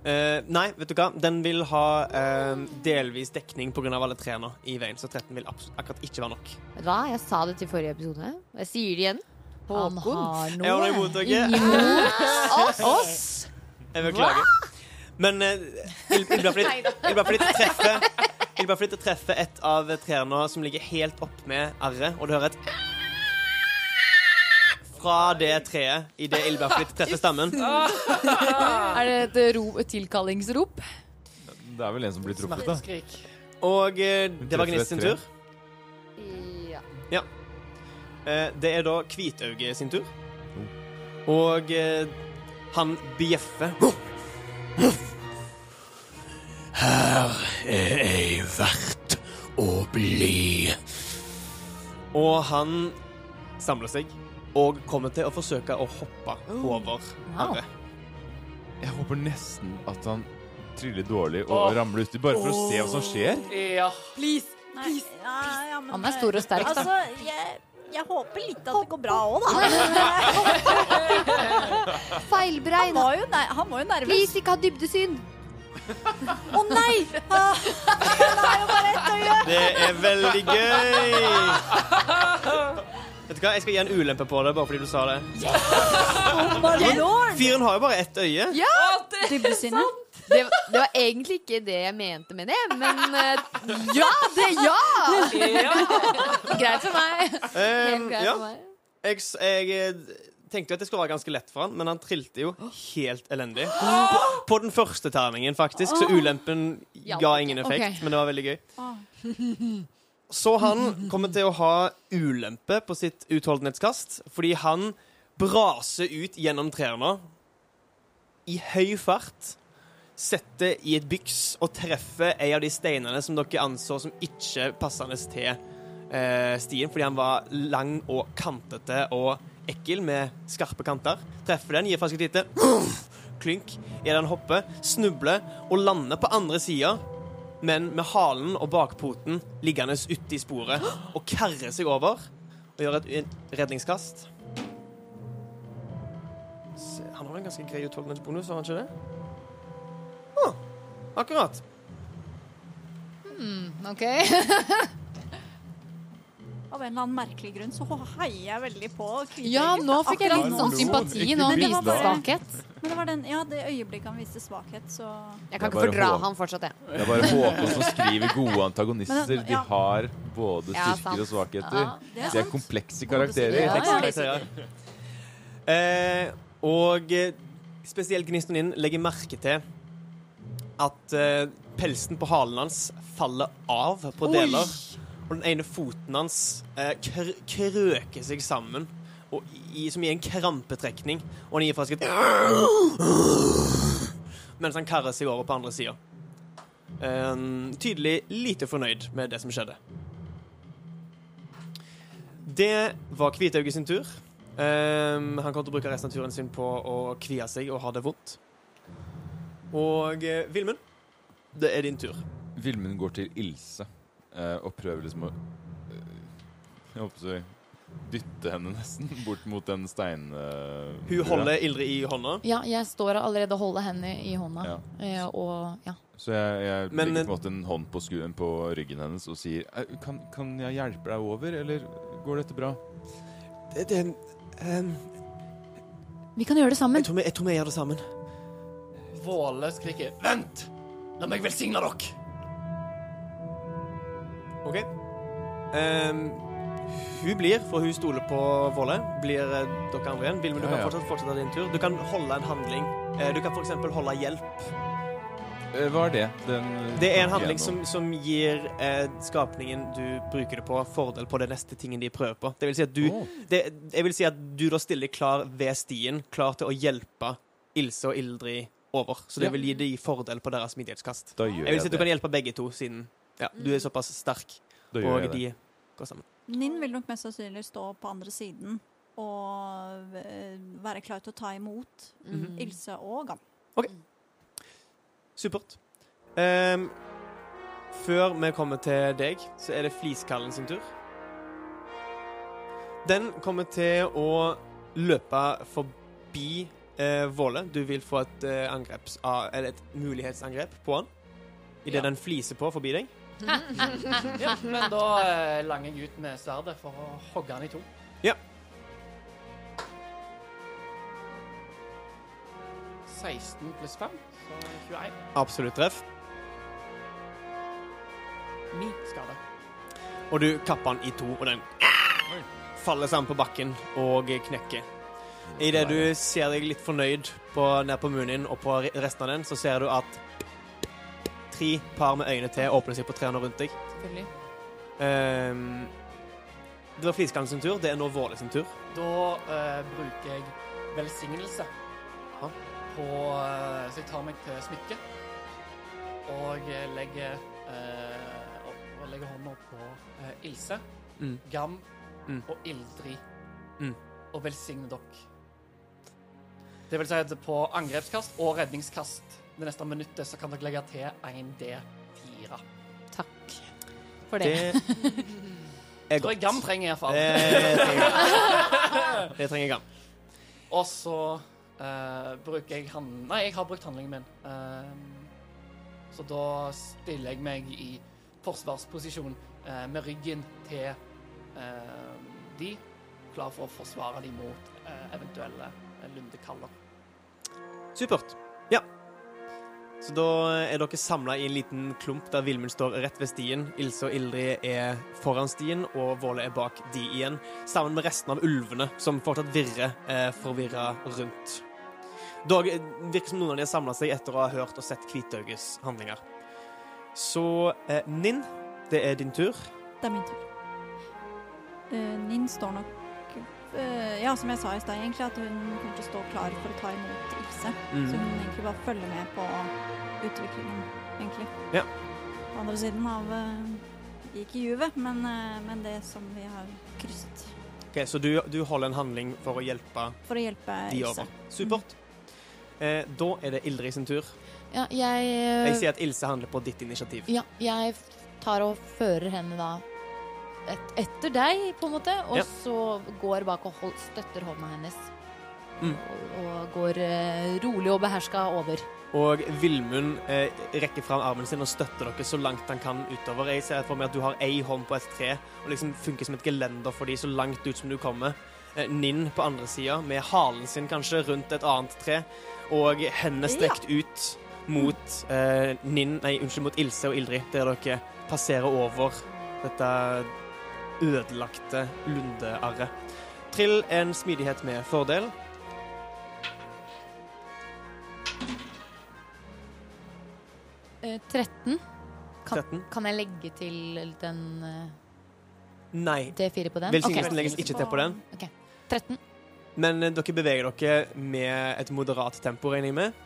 Eh, nei, vet du hva? Den vil ha uh, delvis dekning pga. alle trærne i veien, så 13 vil akkurat ikke være nok. Vet du hva? Jeg sa det til forrige episode. og Jeg sier det igjen. Han har Jeg noe noe. imot dere. Imot *laughs* oss. Jeg beklager. Men uh, Ildblafflitt treffer Ildblafflitt treffer et av trærne som ligger helt opp med arret, og du hører et fra det treet idet Ildblafflitt treffer stammen. *laughs* Er det et, ro, et tilkallingsrop? Det er vel en som blir truffet, da. Smerteskrik. Og eh, det var Gnist sin tur. Ja. Eh, det er da Hvitauge sin tur. Og eh, han bjeffer. Her er jeg verdt å bli. Og han samler seg og kommer til å forsøke å hoppe over Wow. arret. Jeg håper nesten at han triller dårlig og ramler uti, bare for å se hva som skjer. Ja. Please. Nei, ja, ja, men, Han er stor og sterk, da. Altså, jeg, jeg håper litt at det går bra òg, da. *laughs* Han var jo, nei, han var jo nervøs. Please, ikke ha dybdesyn. Å nei! Ah, Han har jo bare ett øye. Det er veldig gøy! *laughs* Vet du hva, Jeg skal gi en ulempe på det, bare fordi du sa det. My lord. Fyren har jo bare ett øye. Ja, Det, det var egentlig ikke det jeg mente med det, men uh, ja! Det er ja! Greit for meg. Um, greit ja. for meg. Jeg, jeg eh, tenkte jo at det skulle være ganske lett for han, men han trilte jo helt elendig. På, på den første terningen, faktisk, så ulempen ga ingen effekt, okay. men det var veldig gøy. Så han kommer til å ha ulempe på sitt utholdenhetskast, fordi han braser ut gjennom trærne i høy fart, setter i et byks og treffer en av de steinene som dere anså som ikke passende til eh, stien, fordi han var lang og kantete og ekkel med skarpe kanter. Treffer den, gir faktisk et lite klynk idet han hopper, snubler og lander på andre sida, men med halen og bakpoten liggende ute i sporet og karrer seg over og gjør et redningskast. Se, Han har en ganske grei utholdenhetsbonus, har han ikke det? Å, akkurat. Hmm, OK. *laughs* Av en eller annen merkelig grunn så heier jeg veldig på Kvitøyet. Ja, nå fikk jeg litt sånn sympati nå. han Men det var viste bare- svakhet. Men det var den, ja, det øyeblikket han viste svakhet, så Jeg kan ikke fordra han fortsatt, jeg. Det er bare Håkon som skriver gode antagonister. Men, De har både Ja, styrker og svakheter. Ja. det er De er komplekse karakterer. ja. Eh, og eh, spesielt gnisten din legger merke til at eh, pelsen på halen hans faller av på Oi. Og den ene foten hans eh, kr krøker seg sammen, i, som i en krampetrekning. Og han gir faktisk et Mens han karrer seg over på andre sida. Eh, tydelig lite fornøyd med det som skjedde. Det var Kvitauge sin tur. Ehm, han kommer til å bruke resten av turen sin på å kvie seg og ha det vondt. Og uh, Vilmund, det er din tur. Vilmund går til Ilse eh, og prøver liksom å eh, Jeg håper å si dytte henne nesten *laughs* bort mot den stein... eh, Hun holder Ildrid i hånda. Ja, jeg står allerede og holder henne i hånda. Ja. Eh, og ja. Så jeg, jeg Men- legger på en måte en hånd på, skuen, på ryggen hennes og sier «Eh, kan, kan jeg hjelpe deg over, eller går dette bra? Det, det, um, Vi kan gjøre det sammen. jeg, tror vi, jeg tror vi gjør det sammen. Våle skriker 'Vent! La meg velsigne dere!' OK. Um, hun blir, for hun stoler på Våle, blir eh, dere andre igjen. Vilmen, du Ja, kan ja. fortsatt fortsette din tur. Du kan holde en handling. Eh, du kan f.eks. holde hjelp. Eh, Hva er det? Den Det er en handling som, som gir eh, skapningen du bruker det på, fordel på det neste tingen de prøver på. Det vil si at du, Å. det, jeg vil si at du da stiller klar ved stien, klar til å hjelpe Ilse og Ildrid over. Så det Ja. vil gi de fordel på deres smidighetskast. Da gjør Jeg vil si at du kan hjelpe begge to, siden ja, du er såpass sterk, og det. de går sammen. Ninn vil nok mest sannsynlig stå på andre siden og eh, være klar til å ta imot Mhm. Ilse og Gam. Supert. Um, før vi kommer til deg, så er det Fliskallen sin tur. Den kommer til å løpe forbi eh, Våle. Du vil få et, eh, angreps, eller et mulighetsangrep på han. Idet Ja. den fliser på forbi deg. Ja, men da eh, langer jeg ut med sverdet for å hogge han i to. Ja. 16 pluss 5, så 21. Absolutt treff. 9 skade. Og du kapper den i to, og den faller sammen på bakken og knekker. Idet du ser deg litt fornøyd på, ned på munnen din og på resten av den, så ser du at tre par med øyne til åpner seg på trærne rundt deg. Selvfølgelig. Ehm, det var Fliskallen sin tur. Det er nå Våle sin tur. Da eh, bruker jeg velsignelse Ja. på eh, Så jeg tar meg til smykket og eh, legger eh, og, og legger hånda på eh, Ilse, Mm. Gam Mm. og Ildrid Mm. og velsigner dere. Det vil si at på angrepskast og redningskast det neste minuttet så kan dere legge til 1D4. Takk for det. Det er Tror jeg Gam trenger iallfall. Det fall. Det trenger Gam. Og så uh, bruker jeg han... Nei, jeg har brukt handlingen min. Uh, så da stiller jeg meg i forsvarsposisjon uh, med ryggen til eh, de, klar for å forsvare de mot eventuelle lundekaller. Supert. Ja. Så da er dere samla i en liten klump der Vilmund står rett ved stien. Ilse og Ildrid er foran stien, og Våle er bak de igjen. Sammen med resten av ulvene, som fortsatt virrer eh, forvirra rundt. Dog eh, virker som noen av de har samla seg etter å ha hørt og sett Kvitauges handlinger. Så eh, Ninn, det er din tur. Det er min tur. Eh, Ninn står nok Ja, som jeg sa i stad, egentlig, at hun kommer til å stå klar for å ta imot Ilse. Mm. Så hun egentlig bare følger med på utviklingen, egentlig. Ja. På andre siden av eh, Ikke juvet, men, eh, men det som vi har krysset. Ok, Så du, du holder en handling for å hjelpe For å hjelpe de Ilse. over. Supert. Eh, da er det Ildrid sin tur. Ja, jeg Jeg sier at Ilse handler på ditt initiativ. Ja, jeg tar og fører henne da et, etter deg, på en måte, og Ja. så går bak og hold, støtter hånda hennes. Mm. Og, og går eh, rolig og beherska over. Og Vilmund eh, rekker fram armen sin og støtter dere så langt han kan utover. Jeg ser for meg at du har ei hånd på et tre og liksom funker som et gelender for de så langt ut som du kommer. Eh, Ninn på andre sida med halen sin kanskje rundt et annet tre, og hendene Ja. strekt ut mot eh, Ninn Nei, unnskyld, mot Ilse og Ildrid, der dere passerer over dette ødelagte lundearret. Trill en smidighet med fordel. Eh, 13. Kan, 13. kan jeg legge til den eh, Nei. D4 på den? Velsignelsen okay. legges ikke til på den. 13. Men eh, dere beveger dere med et moderat tempo, regner jeg med?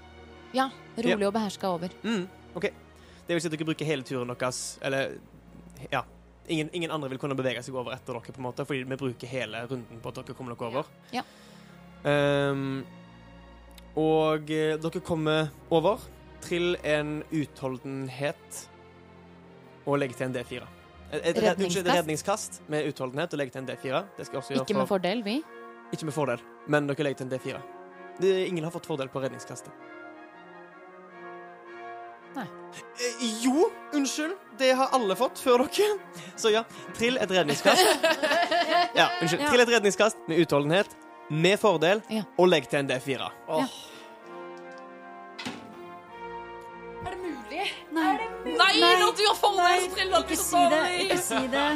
Ja. Rolig og beherska over. Mm, OK. Det vil si at dere bruker hele turen deres Eller ja. Ingen, ingen andre vil kunne bevege seg over etter dere, på en måte, fordi vi bruker hele runden på at dere kommer dere over. Ja. Um, og eh, dere kommer over. Trill en utholdenhet og legger til en D4. Et, et, red- unnskyld, et Redningskast? redningskast med utholdenhet og legge til en D4. Det skal også gjøre Ikke med for, fordel, vi. ikke med fordel, men dere legger til en D4. Det, ingen har fått fordel på redningskastet. Nei. Eh, jo, unnskyld. Det har alle fått før dere. *laughs* Så ja, trill et redningskast. *laughs* Ja, unnskyld. Ja. Trill et redningskast med utholdenhet, med fordel, Ja. og legg til en D4. Ja. Er det mulig? Nei, Nei, Nei. når du har fordel, så triller du ikke så si det. Ikke si det.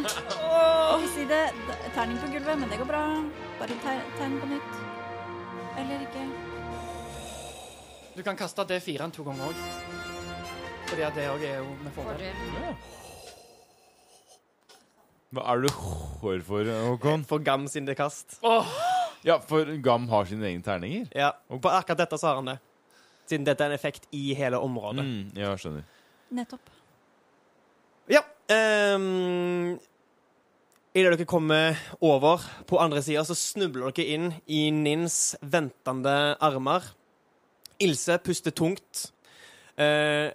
Ikke si det. Terning på gulvet, men det går bra. Bare te- tegn på nytt. Eller ikke. Du kan kaste D4-en to ganger òg. Fordi at det òg er jo med fordel. Hva er du hår for, Håkon? For Gam sine kast. Ja, for Gam har sine egne terninger. Ja, og på akkurat dette så har han det. Siden dette er en effekt i hele området. Mm, ja, skjønner. Nettopp. Ja. Um, Idet dere kommer over på andre sida, så snubler dere inn i Nins ventende armer. Ilse puster tungt. Eh,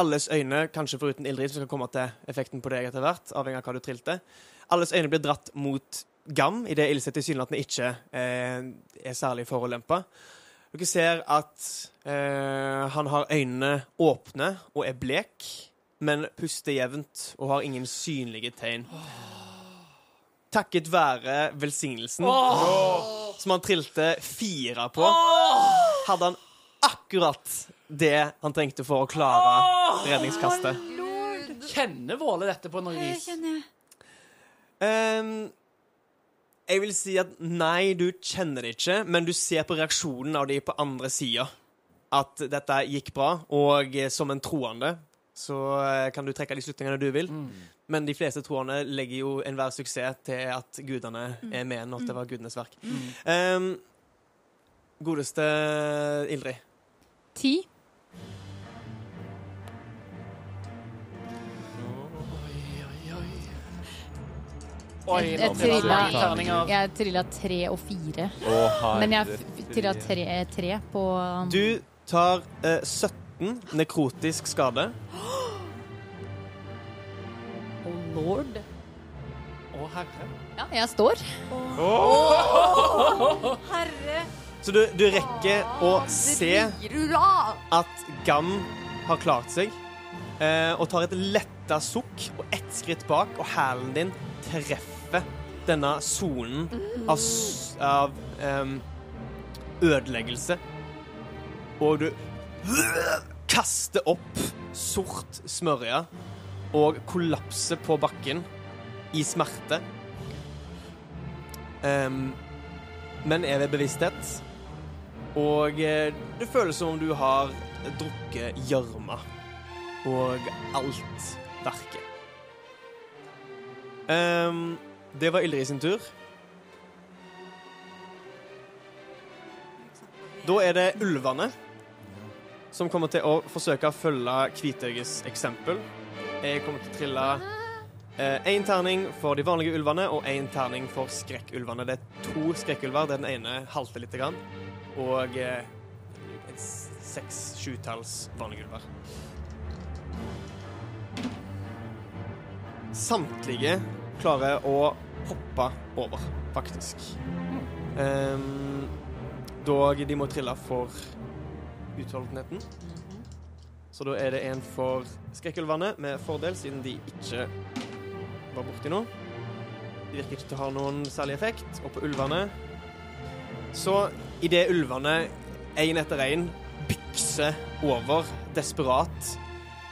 alles øyne, kanskje foruten Ildrid, som skal komme til effekten på deg etter hvert, avhengig av hva du trilte. Alles øyne blir dratt mot Gam, idet Ilse tilsynelatende ikke eh, er særlig forulempa. Dere ser at eh, han har øynene åpne og er blek, men puster jevnt og har ingen synlige tegn. Takket være velsignelsen, som han trilte fire på, hadde han akkurat det han trengte for å klare redningskastet. Kjenner Våle dette på noe vis? kjenner jeg. Vil si at nei, du kjenner det ikke, men du ser på reaksjonen av de på andre sida at dette gikk bra, og eh, som en troende så eh, kan du trekke de slutningene du vil. Men de fleste troende legger jo enhver suksess til at gudene er med når det var gudenes verk. Ehm, godeste Ildrid. Ti. Oi, Jeg- jeg trilla- Jeg trilla tre og fire. Oh, Men jeg trilla tre, tre på Du tar eh, 17 nekrotisk skade. *gasps* Oh lord. Å, herre. Ja, jeg står. *laughs* Herre Så du, du rekker å se at Gam har klart seg, eh, og tar et letta sukk og ett skritt bak, og hælen din treffer denne sonen av, av em, ødeleggelse. Og du kaster opp sort smørje og kollapser på bakken i smerte. Em, men er ved bevissthet. Og eh, det føles som om du har drukket gjørma. Og alt verket. Um, det var Ildrid sin tur. Da er det ulvene som kommer til å forsøke å følge Kvitøyes eksempel. Jeg kommer til å trille én terning for de vanlige ulvene og én terning for skrekkulvene. Det er to skrekkulver. der Den ene halter litt. Grann, og eh, seks-sjutalls vanlige ulver. Samtlige klarer å hoppe over, faktisk. Um, dog de må trille for utholdenheten. Så da er det en for skrekkulvene med fordel, siden de ikke var borti noe. De virker ikke til å ha noen særlig effekt. Og på ulvene Så idet ulvene én etter én bykser over desperat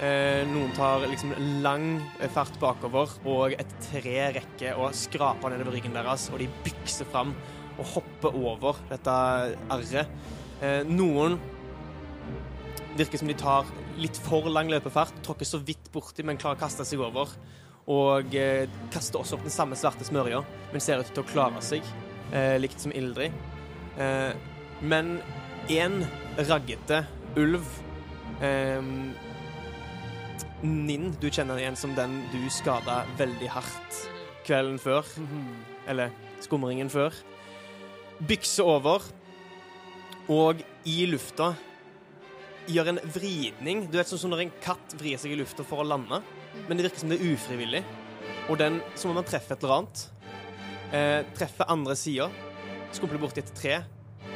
eh, Noen tar liksom lang fart bakover, og et tre rekker å skrape nedover ryggen deres, og de bykser fram og hopper over dette arret. Eh, noen virker som de tar litt for lang løpefart, tråkker så vidt borti, men klarer å kaste seg over. Og eh, kaster også opp den samme svarte smørja, men ser ut til å klare seg, eh, likt som Ildrid. Eh, men én raggete ulv eh, Ninn, du kjenner igjen som den du skada veldig hardt kvelden før. Eller skumringen før. Bykser over, og i lufta gjør en vridning. Du vet sånn som når en katt vrir seg i lufta for å lande. Men det virker som det er ufrivillig. og den, som om man treffer et eller annet, eh, treffer andre sida, skumper borti et tre,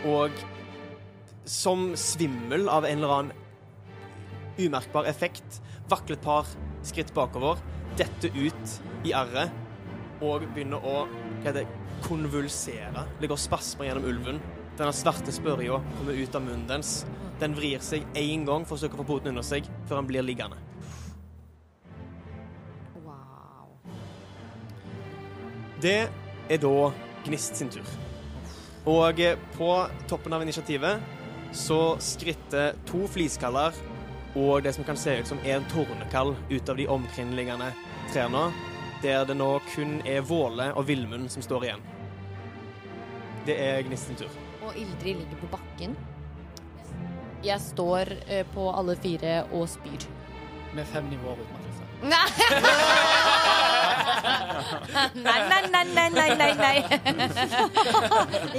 og som svimmel av en eller annen umerkbar effekt, vakler et par skritt bakover, detter ut i arret og begynner å det, konvulsere. Det går spasmer gjennom ulven. Denne svarte spørja kommer ut av munnen dens. Den vrir seg én gang for å søke å få poten under seg, før han blir liggende. Wow. Det er da Gnist sin tur. Og eh, på toppen av initiativet så skritter to fliskaller og det som kan se ut som en tornekall ut av de omkringliggende trærne, der det nå kun er Våle og Villmund som står igjen. Det er Gnist tur. Og Ildrid ligger på bakken. Jeg står eh, på alle fire og spyr. Med fem nivåer utmattelse. *laughs* *laughs* Nei! Nei, nei, nei, nei, nei, nei, nei.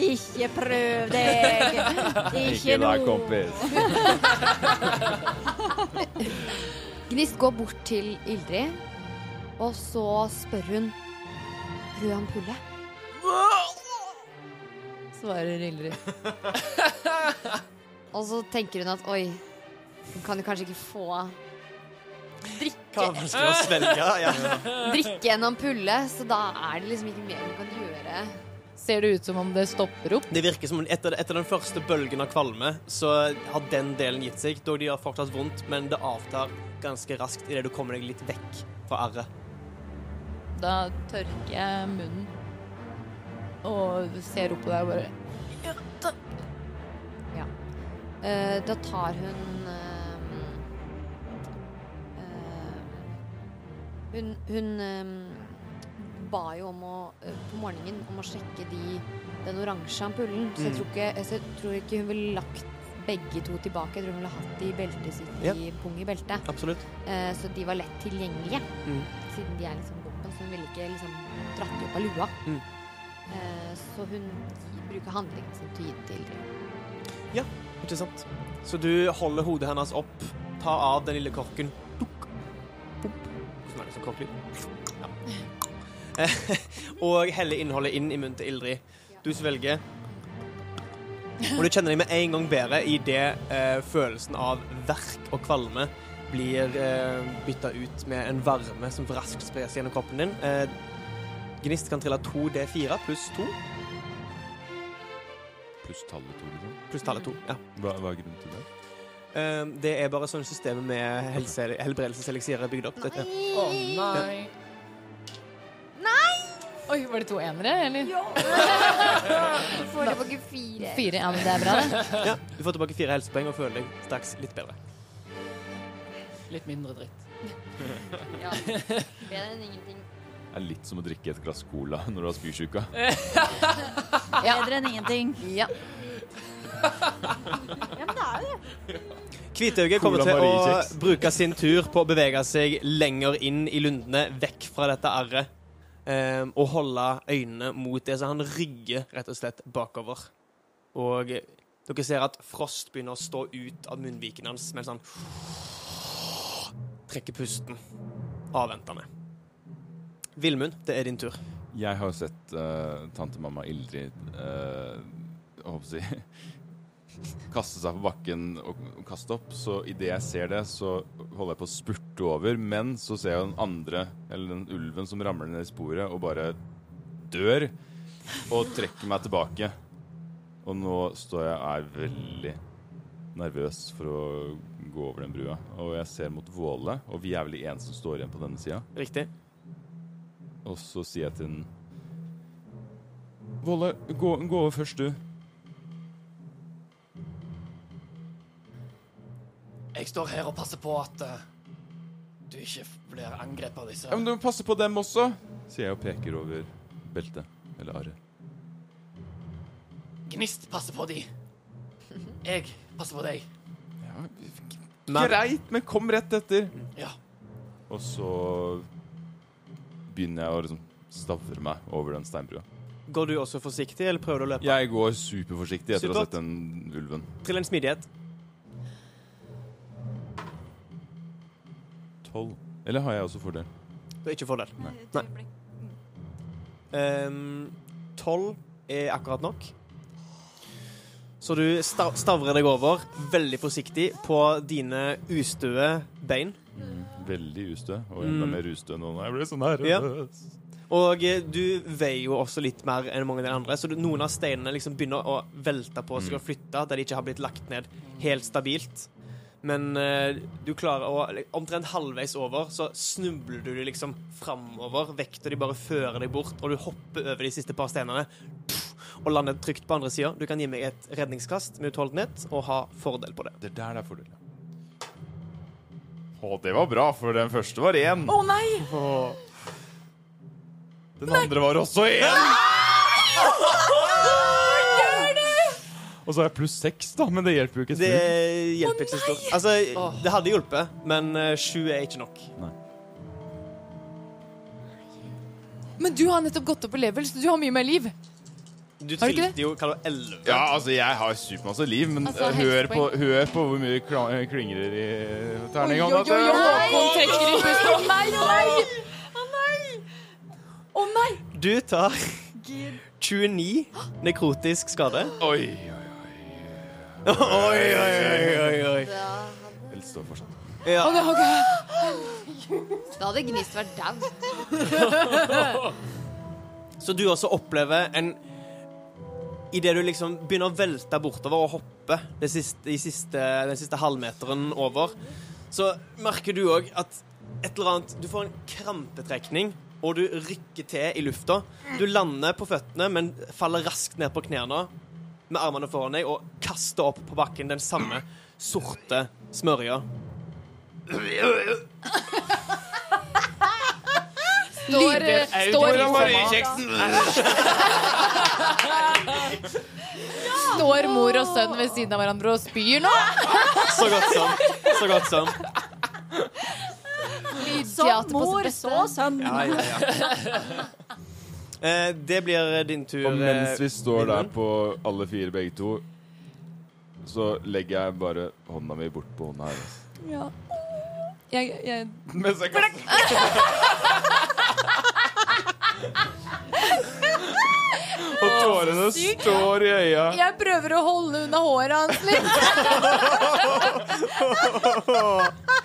Ikke prøv deg. Ikke Ikke da, nå. kompis. Gnist går bort til Ildrid, og så spør hun Rød ampulle. Svarer Ildrid. Og så tenker hun at oi, hun kan jo kanskje ikke få Hva drikke, er vanskelig å svelge? *laughs* Ja. drikke en ampulle, så da er det liksom ikke mer du kan gjøre. Ser det ut som om det stopper opp? Det virker som etter, etter den første bølgen av kvalme, så har den delen gitt seg. Dog de har fortsatt vondt, men det avtar ganske raskt idet du kommer deg litt vekk fra arret. Da tørker jeg munnen og ser opp på deg og bare Eh, da tar hun eh, Hun, hun um, ba jo om å eh, på morgenen om å sjekke de, den oransje ampullen. Så jeg Mm. tror, ikke, jeg tror ikke hun ville lagt begge to tilbake. Jeg tror hun ville hatt de i beltet sitt Ja. i pung i beltet. Absolutt. Eh, så de var lett tilgjengelige, Mm. siden de er liksom våpen. Så hun ville ikke liksom dratt opp av lua. Mm. Eh, så hun bruker handlingen sin til å gi den til ja, Ikke sant? Så du holder hodet hennes opp, tar av den lille korken Dukk. Pop. Hvordan er det som korklyd? Ja. *laughs* Og heller innholdet inn i munnen til Ildrid. Du svelger. Og du kjenner deg med en gang bedre i det eh, følelsen av verk og kvalme blir eh, bytta ut med en varme som raskt sprer seg gjennom kroppen din. Eh, Gnist kan trille 2D4 pluss 2, Pluss tallet 2, liksom. pluss tallet 2. Ja. Hva, hva er grunnen til det? Eh, det er bare sånn systemet med helse, helbredelseseliksier er bygd opp. Dette. Å nei. Nei Oi, var det to enere, eller? Ja! Du *laughs* får tilbake fire. Fire, ja, men det er bra, det. Ja, du får tilbake fire helsepoeng og føler deg straks litt bedre. Litt mindre dritt. *laughs* Ja. Bedre enn ingenting. Det er litt som å drikke et glass cola når du har spysjuka. *laughs* Bedre enn ingenting. Ja. Ja, men det er jo det. Hvitøyet kommer til å bruke sin tur på å bevege seg lenger inn i lundene, vekk fra dette arret, um, og holde øynene mot det, så han rygger rett og slett bakover. Og eh, dere ser at frost begynner å stå ut av munnviken hans mens han trekker pusten avventende. Vilmund, det er din tur. Jeg har sett uh, tante mamma Ildrid uh, jeg håper si kaste seg på bakken og, kaste opp. Så idet jeg ser det, så holder jeg på å spurte over. Men så ser jeg den andre, eller den ulven som ramler ned i sporet og bare dør. Og trekker meg tilbake. Og nå står jeg er veldig nervøs for å gå over den brua. Og jeg ser mot Våle, og vi er vel de eneste som står igjen på denne sida. Riktig. Og så sier jeg til den Våle, gå, gå over først, du. Jeg står her og passer på at uh, du ikke blir angrepet av disse. Ja, men du må passe på dem også, sier jeg og peker over beltet. Eller arret. Gnist passer på de. Jeg passer på deg. Ja, Men, greit, men kom rett etter. Ja. Og så begynner jeg å liksom stavre meg over den steinbrua. går du også forsiktig, eller prøver du å løpe? Jeg går superforsiktig etter å ha sett den ulven. Trill en smidighet. Tolv. Eller har jeg også fordel? Du har ikke fordel. Nei. Nei. Ehm, Tolv er akkurat nok. Så du sta- stavrer deg over veldig forsiktig på dine ustøe bein. Veldig ustø, og enda Mm. mer ustø nå når jeg blir så nervøs. Ja. Og eh, du veier jo også litt mer enn mange av de andre, så du, noen av steinene liksom begynner å velte på seg Mm. og flytte der de ikke har blitt lagt ned helt stabilt. Men eh, du klarer å Omtrent halvveis over så snubler du liksom framover. Vekta de bare fører deg bort, og du hopper over de siste par steinene pff, og lander trygt på andre sida. Du kan gi meg et redningskast med utholdenhet og ha fordel på det. Det er der det er fordel. Å, det var bra, for den første var én. Å nei! Den andre var også én. Og så har jeg pluss seks, da, men det hjelper jo ikke. Det hjelper ikke så stort. Altså, det hadde hjulpet, men eh, sju er ikke nok. Men du har nettopp gått opp i level, så du har mye mer liv. Du Har du ikke det? jo hva da, elleve. Ja, altså, jeg har supermasse liv, men Altså, eh, hør, på, hør på hvor mye kla- klingrer i Oi, terninga. oi, oi, oi, trekker i pusten. Nei, å nei! Å nei! Å nei! Du tar 29 nekrotisk skade. Oi, oi, Oi, oi, oi, oi, oi. Det står fortsatt. Ja. Å, okay. Da hadde Gnist vært dau. Så du også opplever en Idet du liksom begynner å velte bortover og hoppe det siste, de siste, den siste halvmeteren over, så merker du òg at et eller annet Du får en krampetrekning, og du rykker til i lufta. Du lander på føttene, men faller raskt ned på knærne med armene foran deg og kaster opp på bakken den samme sorte smørja. Står, eh, står, står mor og sønn ved siden av hverandre og spyr nå? Så godt som. Så godt som. Som på mor, så beste. sønn. Ja, ja, ja. Eh, det blir din tur. Og mens vi eh, står der på alle fire begge to, så legger jeg bare hånda mi bort på hånda hennes. Ja. Jeg, jeg Mens jeg kaster *laughs* Og tårene står i øya. Jeg prøver å holde unna håret hans litt. *laughs* *laughs*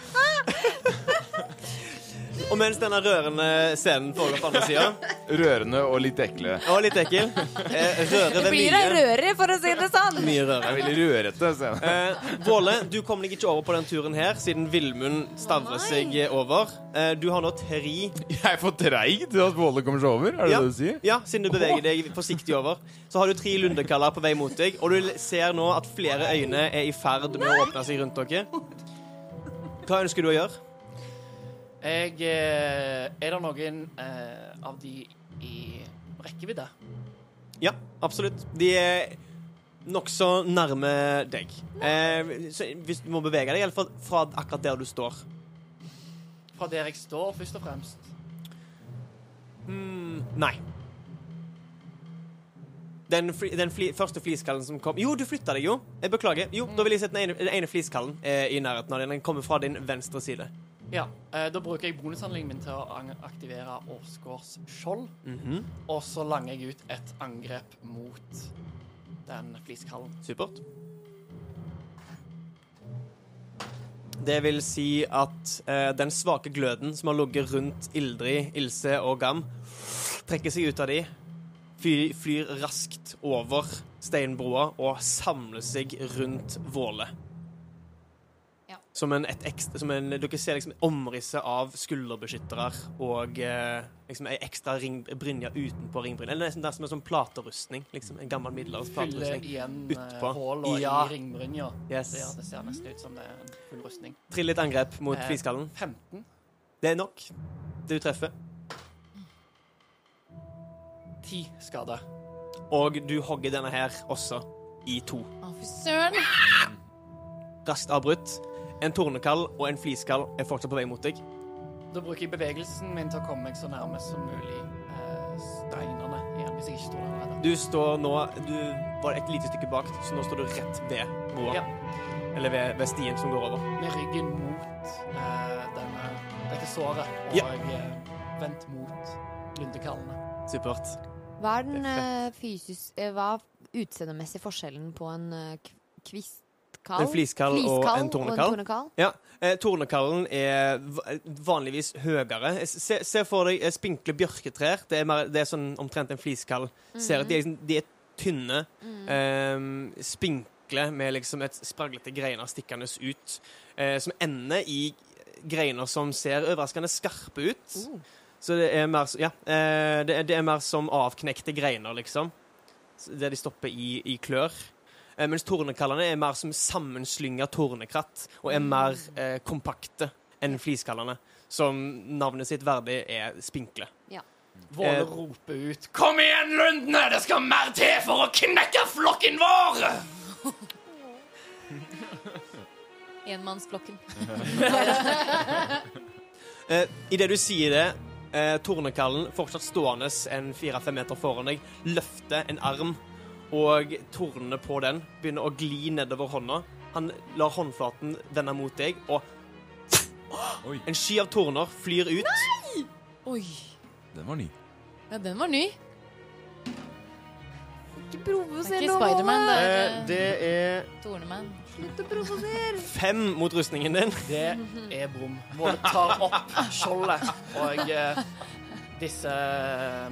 Og mens denne rørende scenen foregår på andre sida, Rørende og litt ekle. og litt ekkel eh, Røre ved Blir det mye. rørig, for å si det sånn? Mye Det er røre. veldig rørete. Eh, Våle, du kom deg ikke over på den turen her, siden Villmund stavrer seg over. Eh, du har nå tre Jeg er for treig til at Våle kommer seg over, er det Ja. det du sier? Ja, siden du beveger deg forsiktig over. Så har du tre lundekaller på vei mot deg, og du ser nå at flere øyne er i ferd med å åpne seg rundt dere. Hva ønsker du å gjøre? Jeg eh, Er det noen eh, av de i rekkevidde? Ja, absolutt. De er nokså nærme deg. Eh, så hvis du må bevege deg, eller fra, fra akkurat der du står. Fra der jeg står, først og fremst. Mm, nei. Den, fli, den fli, første fliskallen som kom Jo, du flytta deg jo. Jeg beklager. Jo, da vil jeg si at den ene, den ene fliskallen er i nærheten av den. Den kommer fra din venstre side. Ja, eh, Da bruker jeg bonushandlingen min til å aktivere Åsgårds skjold. -hmm. Og så langer jeg ut et angrep mot den fliskallen. Supert. Det vil si at eh, den svake gløden som har ligget rundt Ildrid, Ilse og Gam, trekker seg ut av de, flyr, flyr raskt over steinbroa og samler seg rundt Våle. Som en, et ekstra, som en, dere ser liksom omrisset av skulderbeskyttere og eh, liksom ei ekstra ring, brynje utenpå ringbrynja. Eller nesten det som en sånn platerustning. Liksom, en gammel middelalders Fyller platerustning. igjen Utpå. og Ja. i ringbrynja. Yes. Det, det ser nesten ut som det er en full rustning. Trill litt angrep mot Eh, fiskallen. 15. Det er nok. Du treffer. 10 skader. Og du hogger denne her også i to. Å, fy søren. Raskt avbrutt. En tornekall og en fliskall er fortsatt på vei mot deg. Da bruker jeg bevegelsen min til å komme meg så nærme som mulig eh, steinene igjen, hvis jeg ikke står der. Du står nå Du var et lite stykke bak, så nå står du rett ved broa. Ja. Eller ved, ved stien som går over. Med ryggen mot eh, denne, dette såret. Og Ja. eh, oppvendt mot lundekallene. Supert. Hva er den eh, fysis... eh, hva er utseendemessig forskjellen på en uh, En fliskall og en tornekall. tornekall? Ja, eh, Tornekallen er vanligvis høyere. Se, se for deg eh, spinkle bjørketrær. Det er, mer, det er sånn omtrent en fliskall. Mm de, er liksom, de er tynne, eh, spinkle med liksom et spraglete greiner stikkende ut. Eh, som ender i greiner som ser overraskende skarpe ut. Så det er mer, ja, eh, det, det er mer som avknekte greiner, liksom. Der de stopper i, i klør. Eh, mens tornekallene er mer som sammenslynga tornekratt, og er mer eh, kompakte enn fliskallene. Som navnet sitt verdig er spinkle. Våle Eh, roper ut 'Kom igjen, lundene! Det skal mer til for å knekke flokken vår!' *laughs* Enmannsflokken. *laughs* Eh, Idet du sier det, eh, tornekallen fortsatt stående en fire-fem meter foran deg, løfter en arm, og tornene på den begynner å gli nedover hånda. Han lar håndflaten vende mot deg, og Oi, en sky av torner flyr ut. Oi. den var ny. Ja, den var ny. Ikke Det er ikke Spiderman, det Eh, er det er Tornemann. Slutt å provosere! fem mot rustningen din. Det er brom. Målet tar opp skjoldet, og eh, disse eh,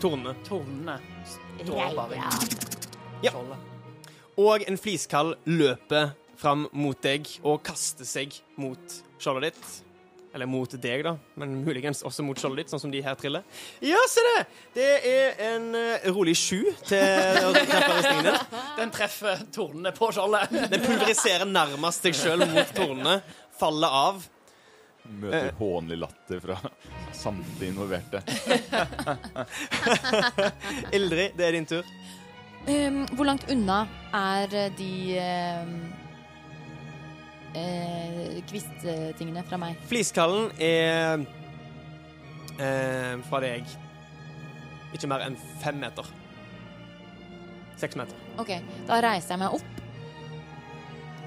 Tornene. Ja. Og en fliskall løper fram mot deg og kaster seg mot skjoldet ditt. Eller mot deg, da, men muligens også mot skjoldet ditt, sånn som de her triller. Ja, se det! Det er en uh, rolig sju til å treffe rustningen din. Den treffer tornene på skjoldet. Den pulveriserer nærmest deg sjøl mot tornene, faller av. Møter hånlig latter fra *laughs* samtlige involverte. *laughs* Ildrid, det er din tur. Um, hvor langt unna er eh, de um, uh, kvisttingene fra meg? Fliskallen er uh, fra deg ikke mer enn fem meter. Seks meter. Ok, da reiser jeg meg opp.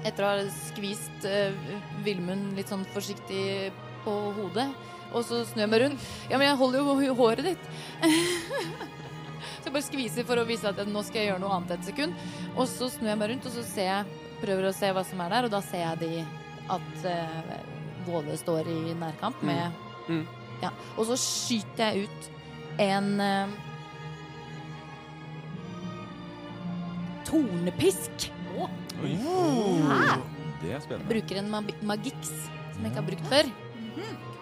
Etter å ha skvist uh, Vilmund litt sånn forsiktig på hodet. Og så snur jeg meg rundt. Ja, men jeg holder jo håret ditt. *laughs* så jeg bare skviser for å vise at nå skal jeg gjøre noe annet et sekund. Og så snur jeg meg rundt, og så ser jeg, prøver å se hva som er der, og da ser jeg de at uh, Våle står i nærkamp med Mm. Ja. Og så skyter jeg ut en eh, tornepisk. Oi. Hæ? Det er spennende. Bruker en mag magix som jeg ikke har brukt før.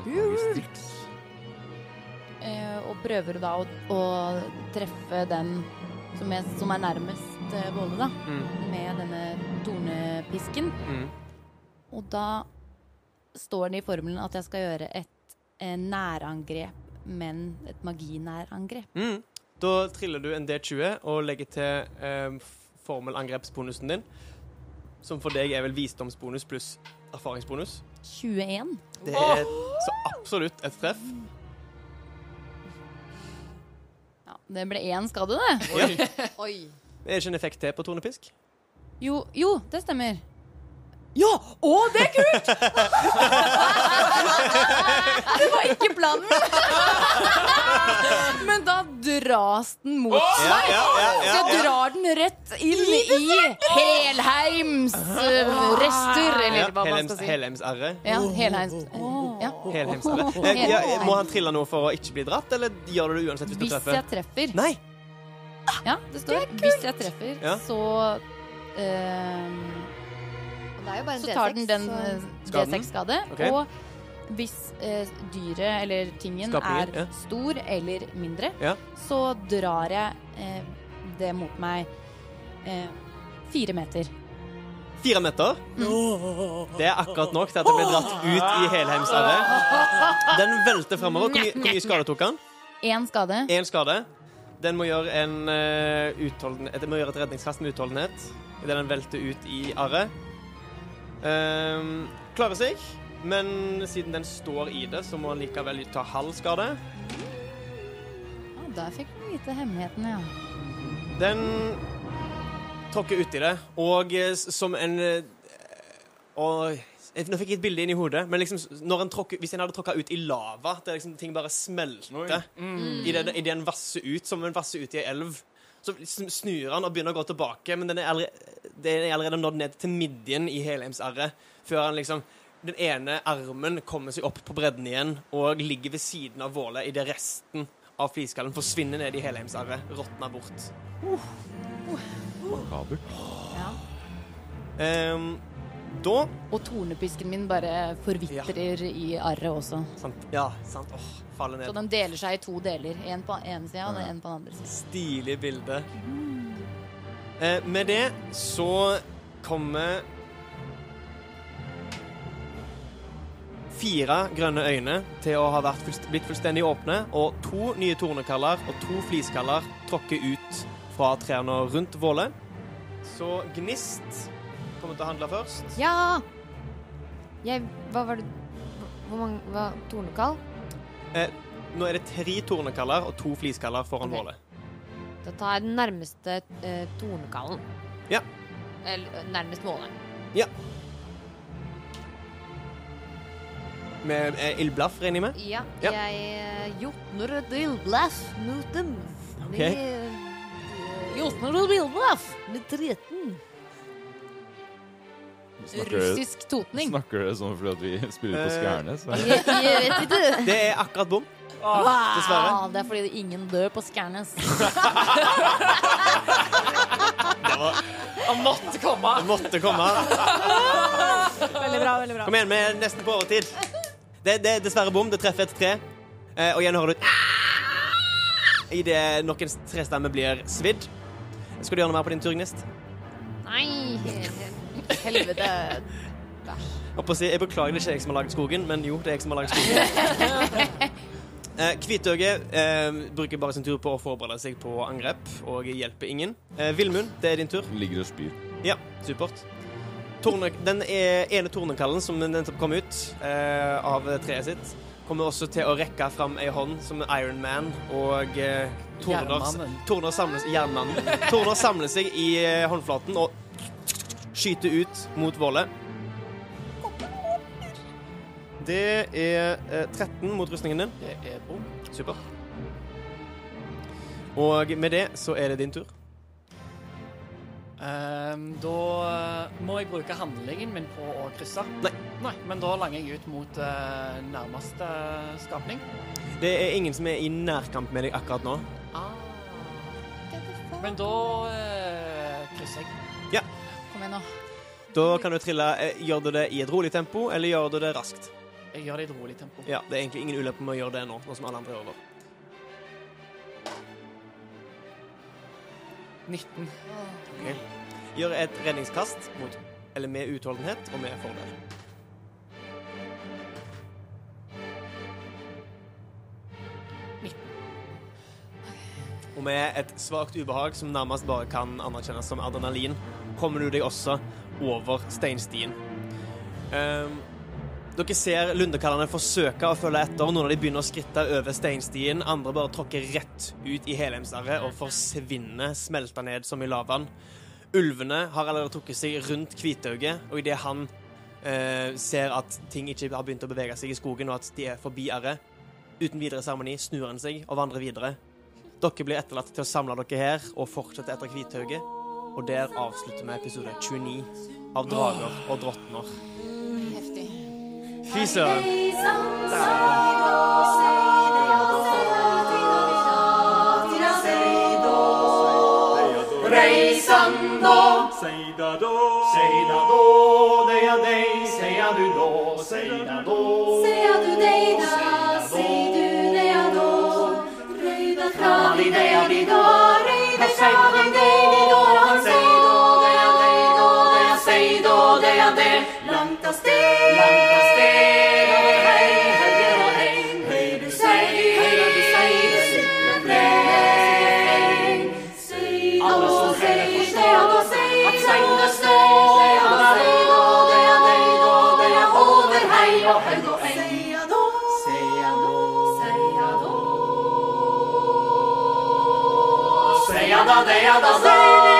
Magistrix. Eh, og prøver da å, å treffe den som er, som er nærmest eh, Våle, da. Mm. Med denne tornepisken. Mm. Og da står det i formelen at jeg skal gjøre et eh, nærangrep, men et maginærangrep. Mm. Da triller du en D20 og legger til eh, f- formelangrepsbonusen din. Som for deg er vel visdomsbonus pluss erfaringsbonus. 21. Det er så absolutt et treff. Ja, det ble én skade, det. Oi. Det er ikke en effekt til på tornepisk. Jo, jo, det stemmer. Ja! Å, det er kult! *laughs* det var ikke planen. Men da dras den mot oh, meg. ja, ja, Så ja, jeg drar den rett inn i Helheims eh, rester, eller hva man skal si. Helheimsarret. Ja, Helheims. Ja. Helheimsarret. Eh, ja, *laughs* må han trille noe for å ikke bli dratt, eller gjør du det uansett hvis du treffer? Hvis jeg treffer. Nei! Ja, det står hvis jeg treffer, Ja. så ehm, så tar den den så- eh, D6-skade. Okay. Og hvis eh, dyret eller tingen Skapningen, er ja. stor eller mindre, Ja. så drar jeg eh, det mot meg eh, fire meter. Fire meter. Det er akkurat nok til at det blir dratt ut i Helheimsarret. Den velter fremover. Hvor mye, hvor mye skade tok han? Én skade. En skade. Den må gjøre en uh, må gjøre et redningskast med utholdenhet idet den velter ut i arret. Ehm, klarer seg, men siden den står i det, så må han likevel ta halv skade. Ja, der fikk du vite hemmeligheten, ja. Den tråkker uti det, og eh, som en Og eh, Nå fikk jeg et bilde inn i hodet, men liksom, når en tråkker, hvis en hadde tråkka ut i lava, der liksom ting bare smelter mm. idet i en vasser ut, som en vasser ut i ei elv, så snur han og begynner å gå tilbake, men den er allerede, den er allerede nådd ned til midjen i helheimsarret, før han liksom den ene armen kommer seg opp på bredden igjen og ligger ved siden av vålet idet resten av fliskallen forsvinner ned i helheimsarret, råtner bort. Makabert. Ja. Um, da Og tornepisken min bare forvitrer i arret også. sant, Ja, sant. Åh, faller Så ned. den deler seg i to deler. En på ene sida og en på den andre sida. Stilig bilde. Eh, med det så kommer Fire grønne øyne til å ha vært fullst- blitt fullstendig åpne, og to nye tornekaller og to fliskaller tråkker ut fra trærne rundt Våle. Så Gnist kommer til å handle først. Ja! Jeg Hva var det Hvor mange Hva Tornekall? Eh, nå er det tre tornekaller og to fliskaller foran okay. målet. Da tar jeg den nærmeste eh, tornekallen. Ja. Eller eh, nærmest målet. Med eh, ildblaff, regner jeg med? Ja. Ja. Jeg eh, jotner et ildblaff mot dem. Ok. Med, eh, Jotner et ildblaff med 13. Snakker Russisk totning. snakker dere sånn fordi vi spiller på Skjærnes? Jeg, jeg vet ikke. Det er akkurat bom. Dessverre. Ah, det er fordi ingen dør på Skjærnes. Han måtte komme! Det måtte komme. Veldig bra. veldig bra. Kom igjen, vi er nesten på overtid. Det, det er dessverre bom. Det treffer et tre. Eh, og igjen hører du Idet noen trestemme blir svidd. Skal du gjøre noe mer på din tur, Gnist? Nei, Helvete. Å si, Jeg beklager, det er ikke jeg som har laget skogen, men jo, det er jeg som har laget skogen. *laughs* Eh, eh, bruker bare sin tur på å forberede seg på angrep og hjelper ingen. Eh, Villmund, det er din tur. Ligger og spyr. Ja, supert. Torne, den e- ene tornekallen som nettopp kom ut eh, av treet sitt, kommer også til å rekke fram ei hånd som Iron Man og eh, torner, samles, jernmannen. torner samler seg i eh, håndflaten og skyter ut mot Våle. Det er eh, 13 mot rustningen din. Det er bom. Supert. Og med det så er det din tur. Um, da eh, må jeg bruke handlingen min på å krysse. Nei. Nei, Men da langer jeg ut mot uh, nærmeste skapning. Det er ingen som er i nærkamp med deg akkurat nå. Ah. Men da uh, krysser jeg. Kom nå. Da kan du trille eh, Gjør du det i et rolig tempo, eller gjør du det raskt? Jeg gjør det i et rolig tempo. Ja, Det er egentlig ingen ulempe med å gjøre det nå, nå som alle andre gjør det. 19. Gjør et redningskast mot, eller med utholdenhet og med fordel. Og med et svakt ubehag som nærmest bare kan anerkjennes som adrenalin, kommer du deg også over steinstien. Um, dere ser lundekallene forsøke å følge etter. Noen av de begynner å skritte over steinstien. Andre bare tråkker rett ut i helheimsarret og forsvinner, smelter ned som i lavaen. Ulvene har allerede trukket seg rundt Kvitauget, og idet han eh, ser at ting ikke har begynt å bevege seg i skogen, og at de er forbi arret, uten videre seremoni snur han seg og vandrer videre. Dere blir etterlatt til å samle dere her og fortsette etter Kvithauget. Og der avslutter vi episode 29 av Drager og drottner. Heftig. Fy søren. Reisando, seida då, seida då, deia dei, seia du då, seida då. Seia du dei da, sei du deia då. Røyda fra di deia di då, røyda fra Langt av sted, langt av sted, over hei, høyre og eng, høyre du sei, høyre du sei, det sikre fleng. Alle som hører forstår at segne stå, han er deg da, det er deg da, det er over hei og høyde og eng. Seia då, seia då, seia då. Seia da, deia da, da.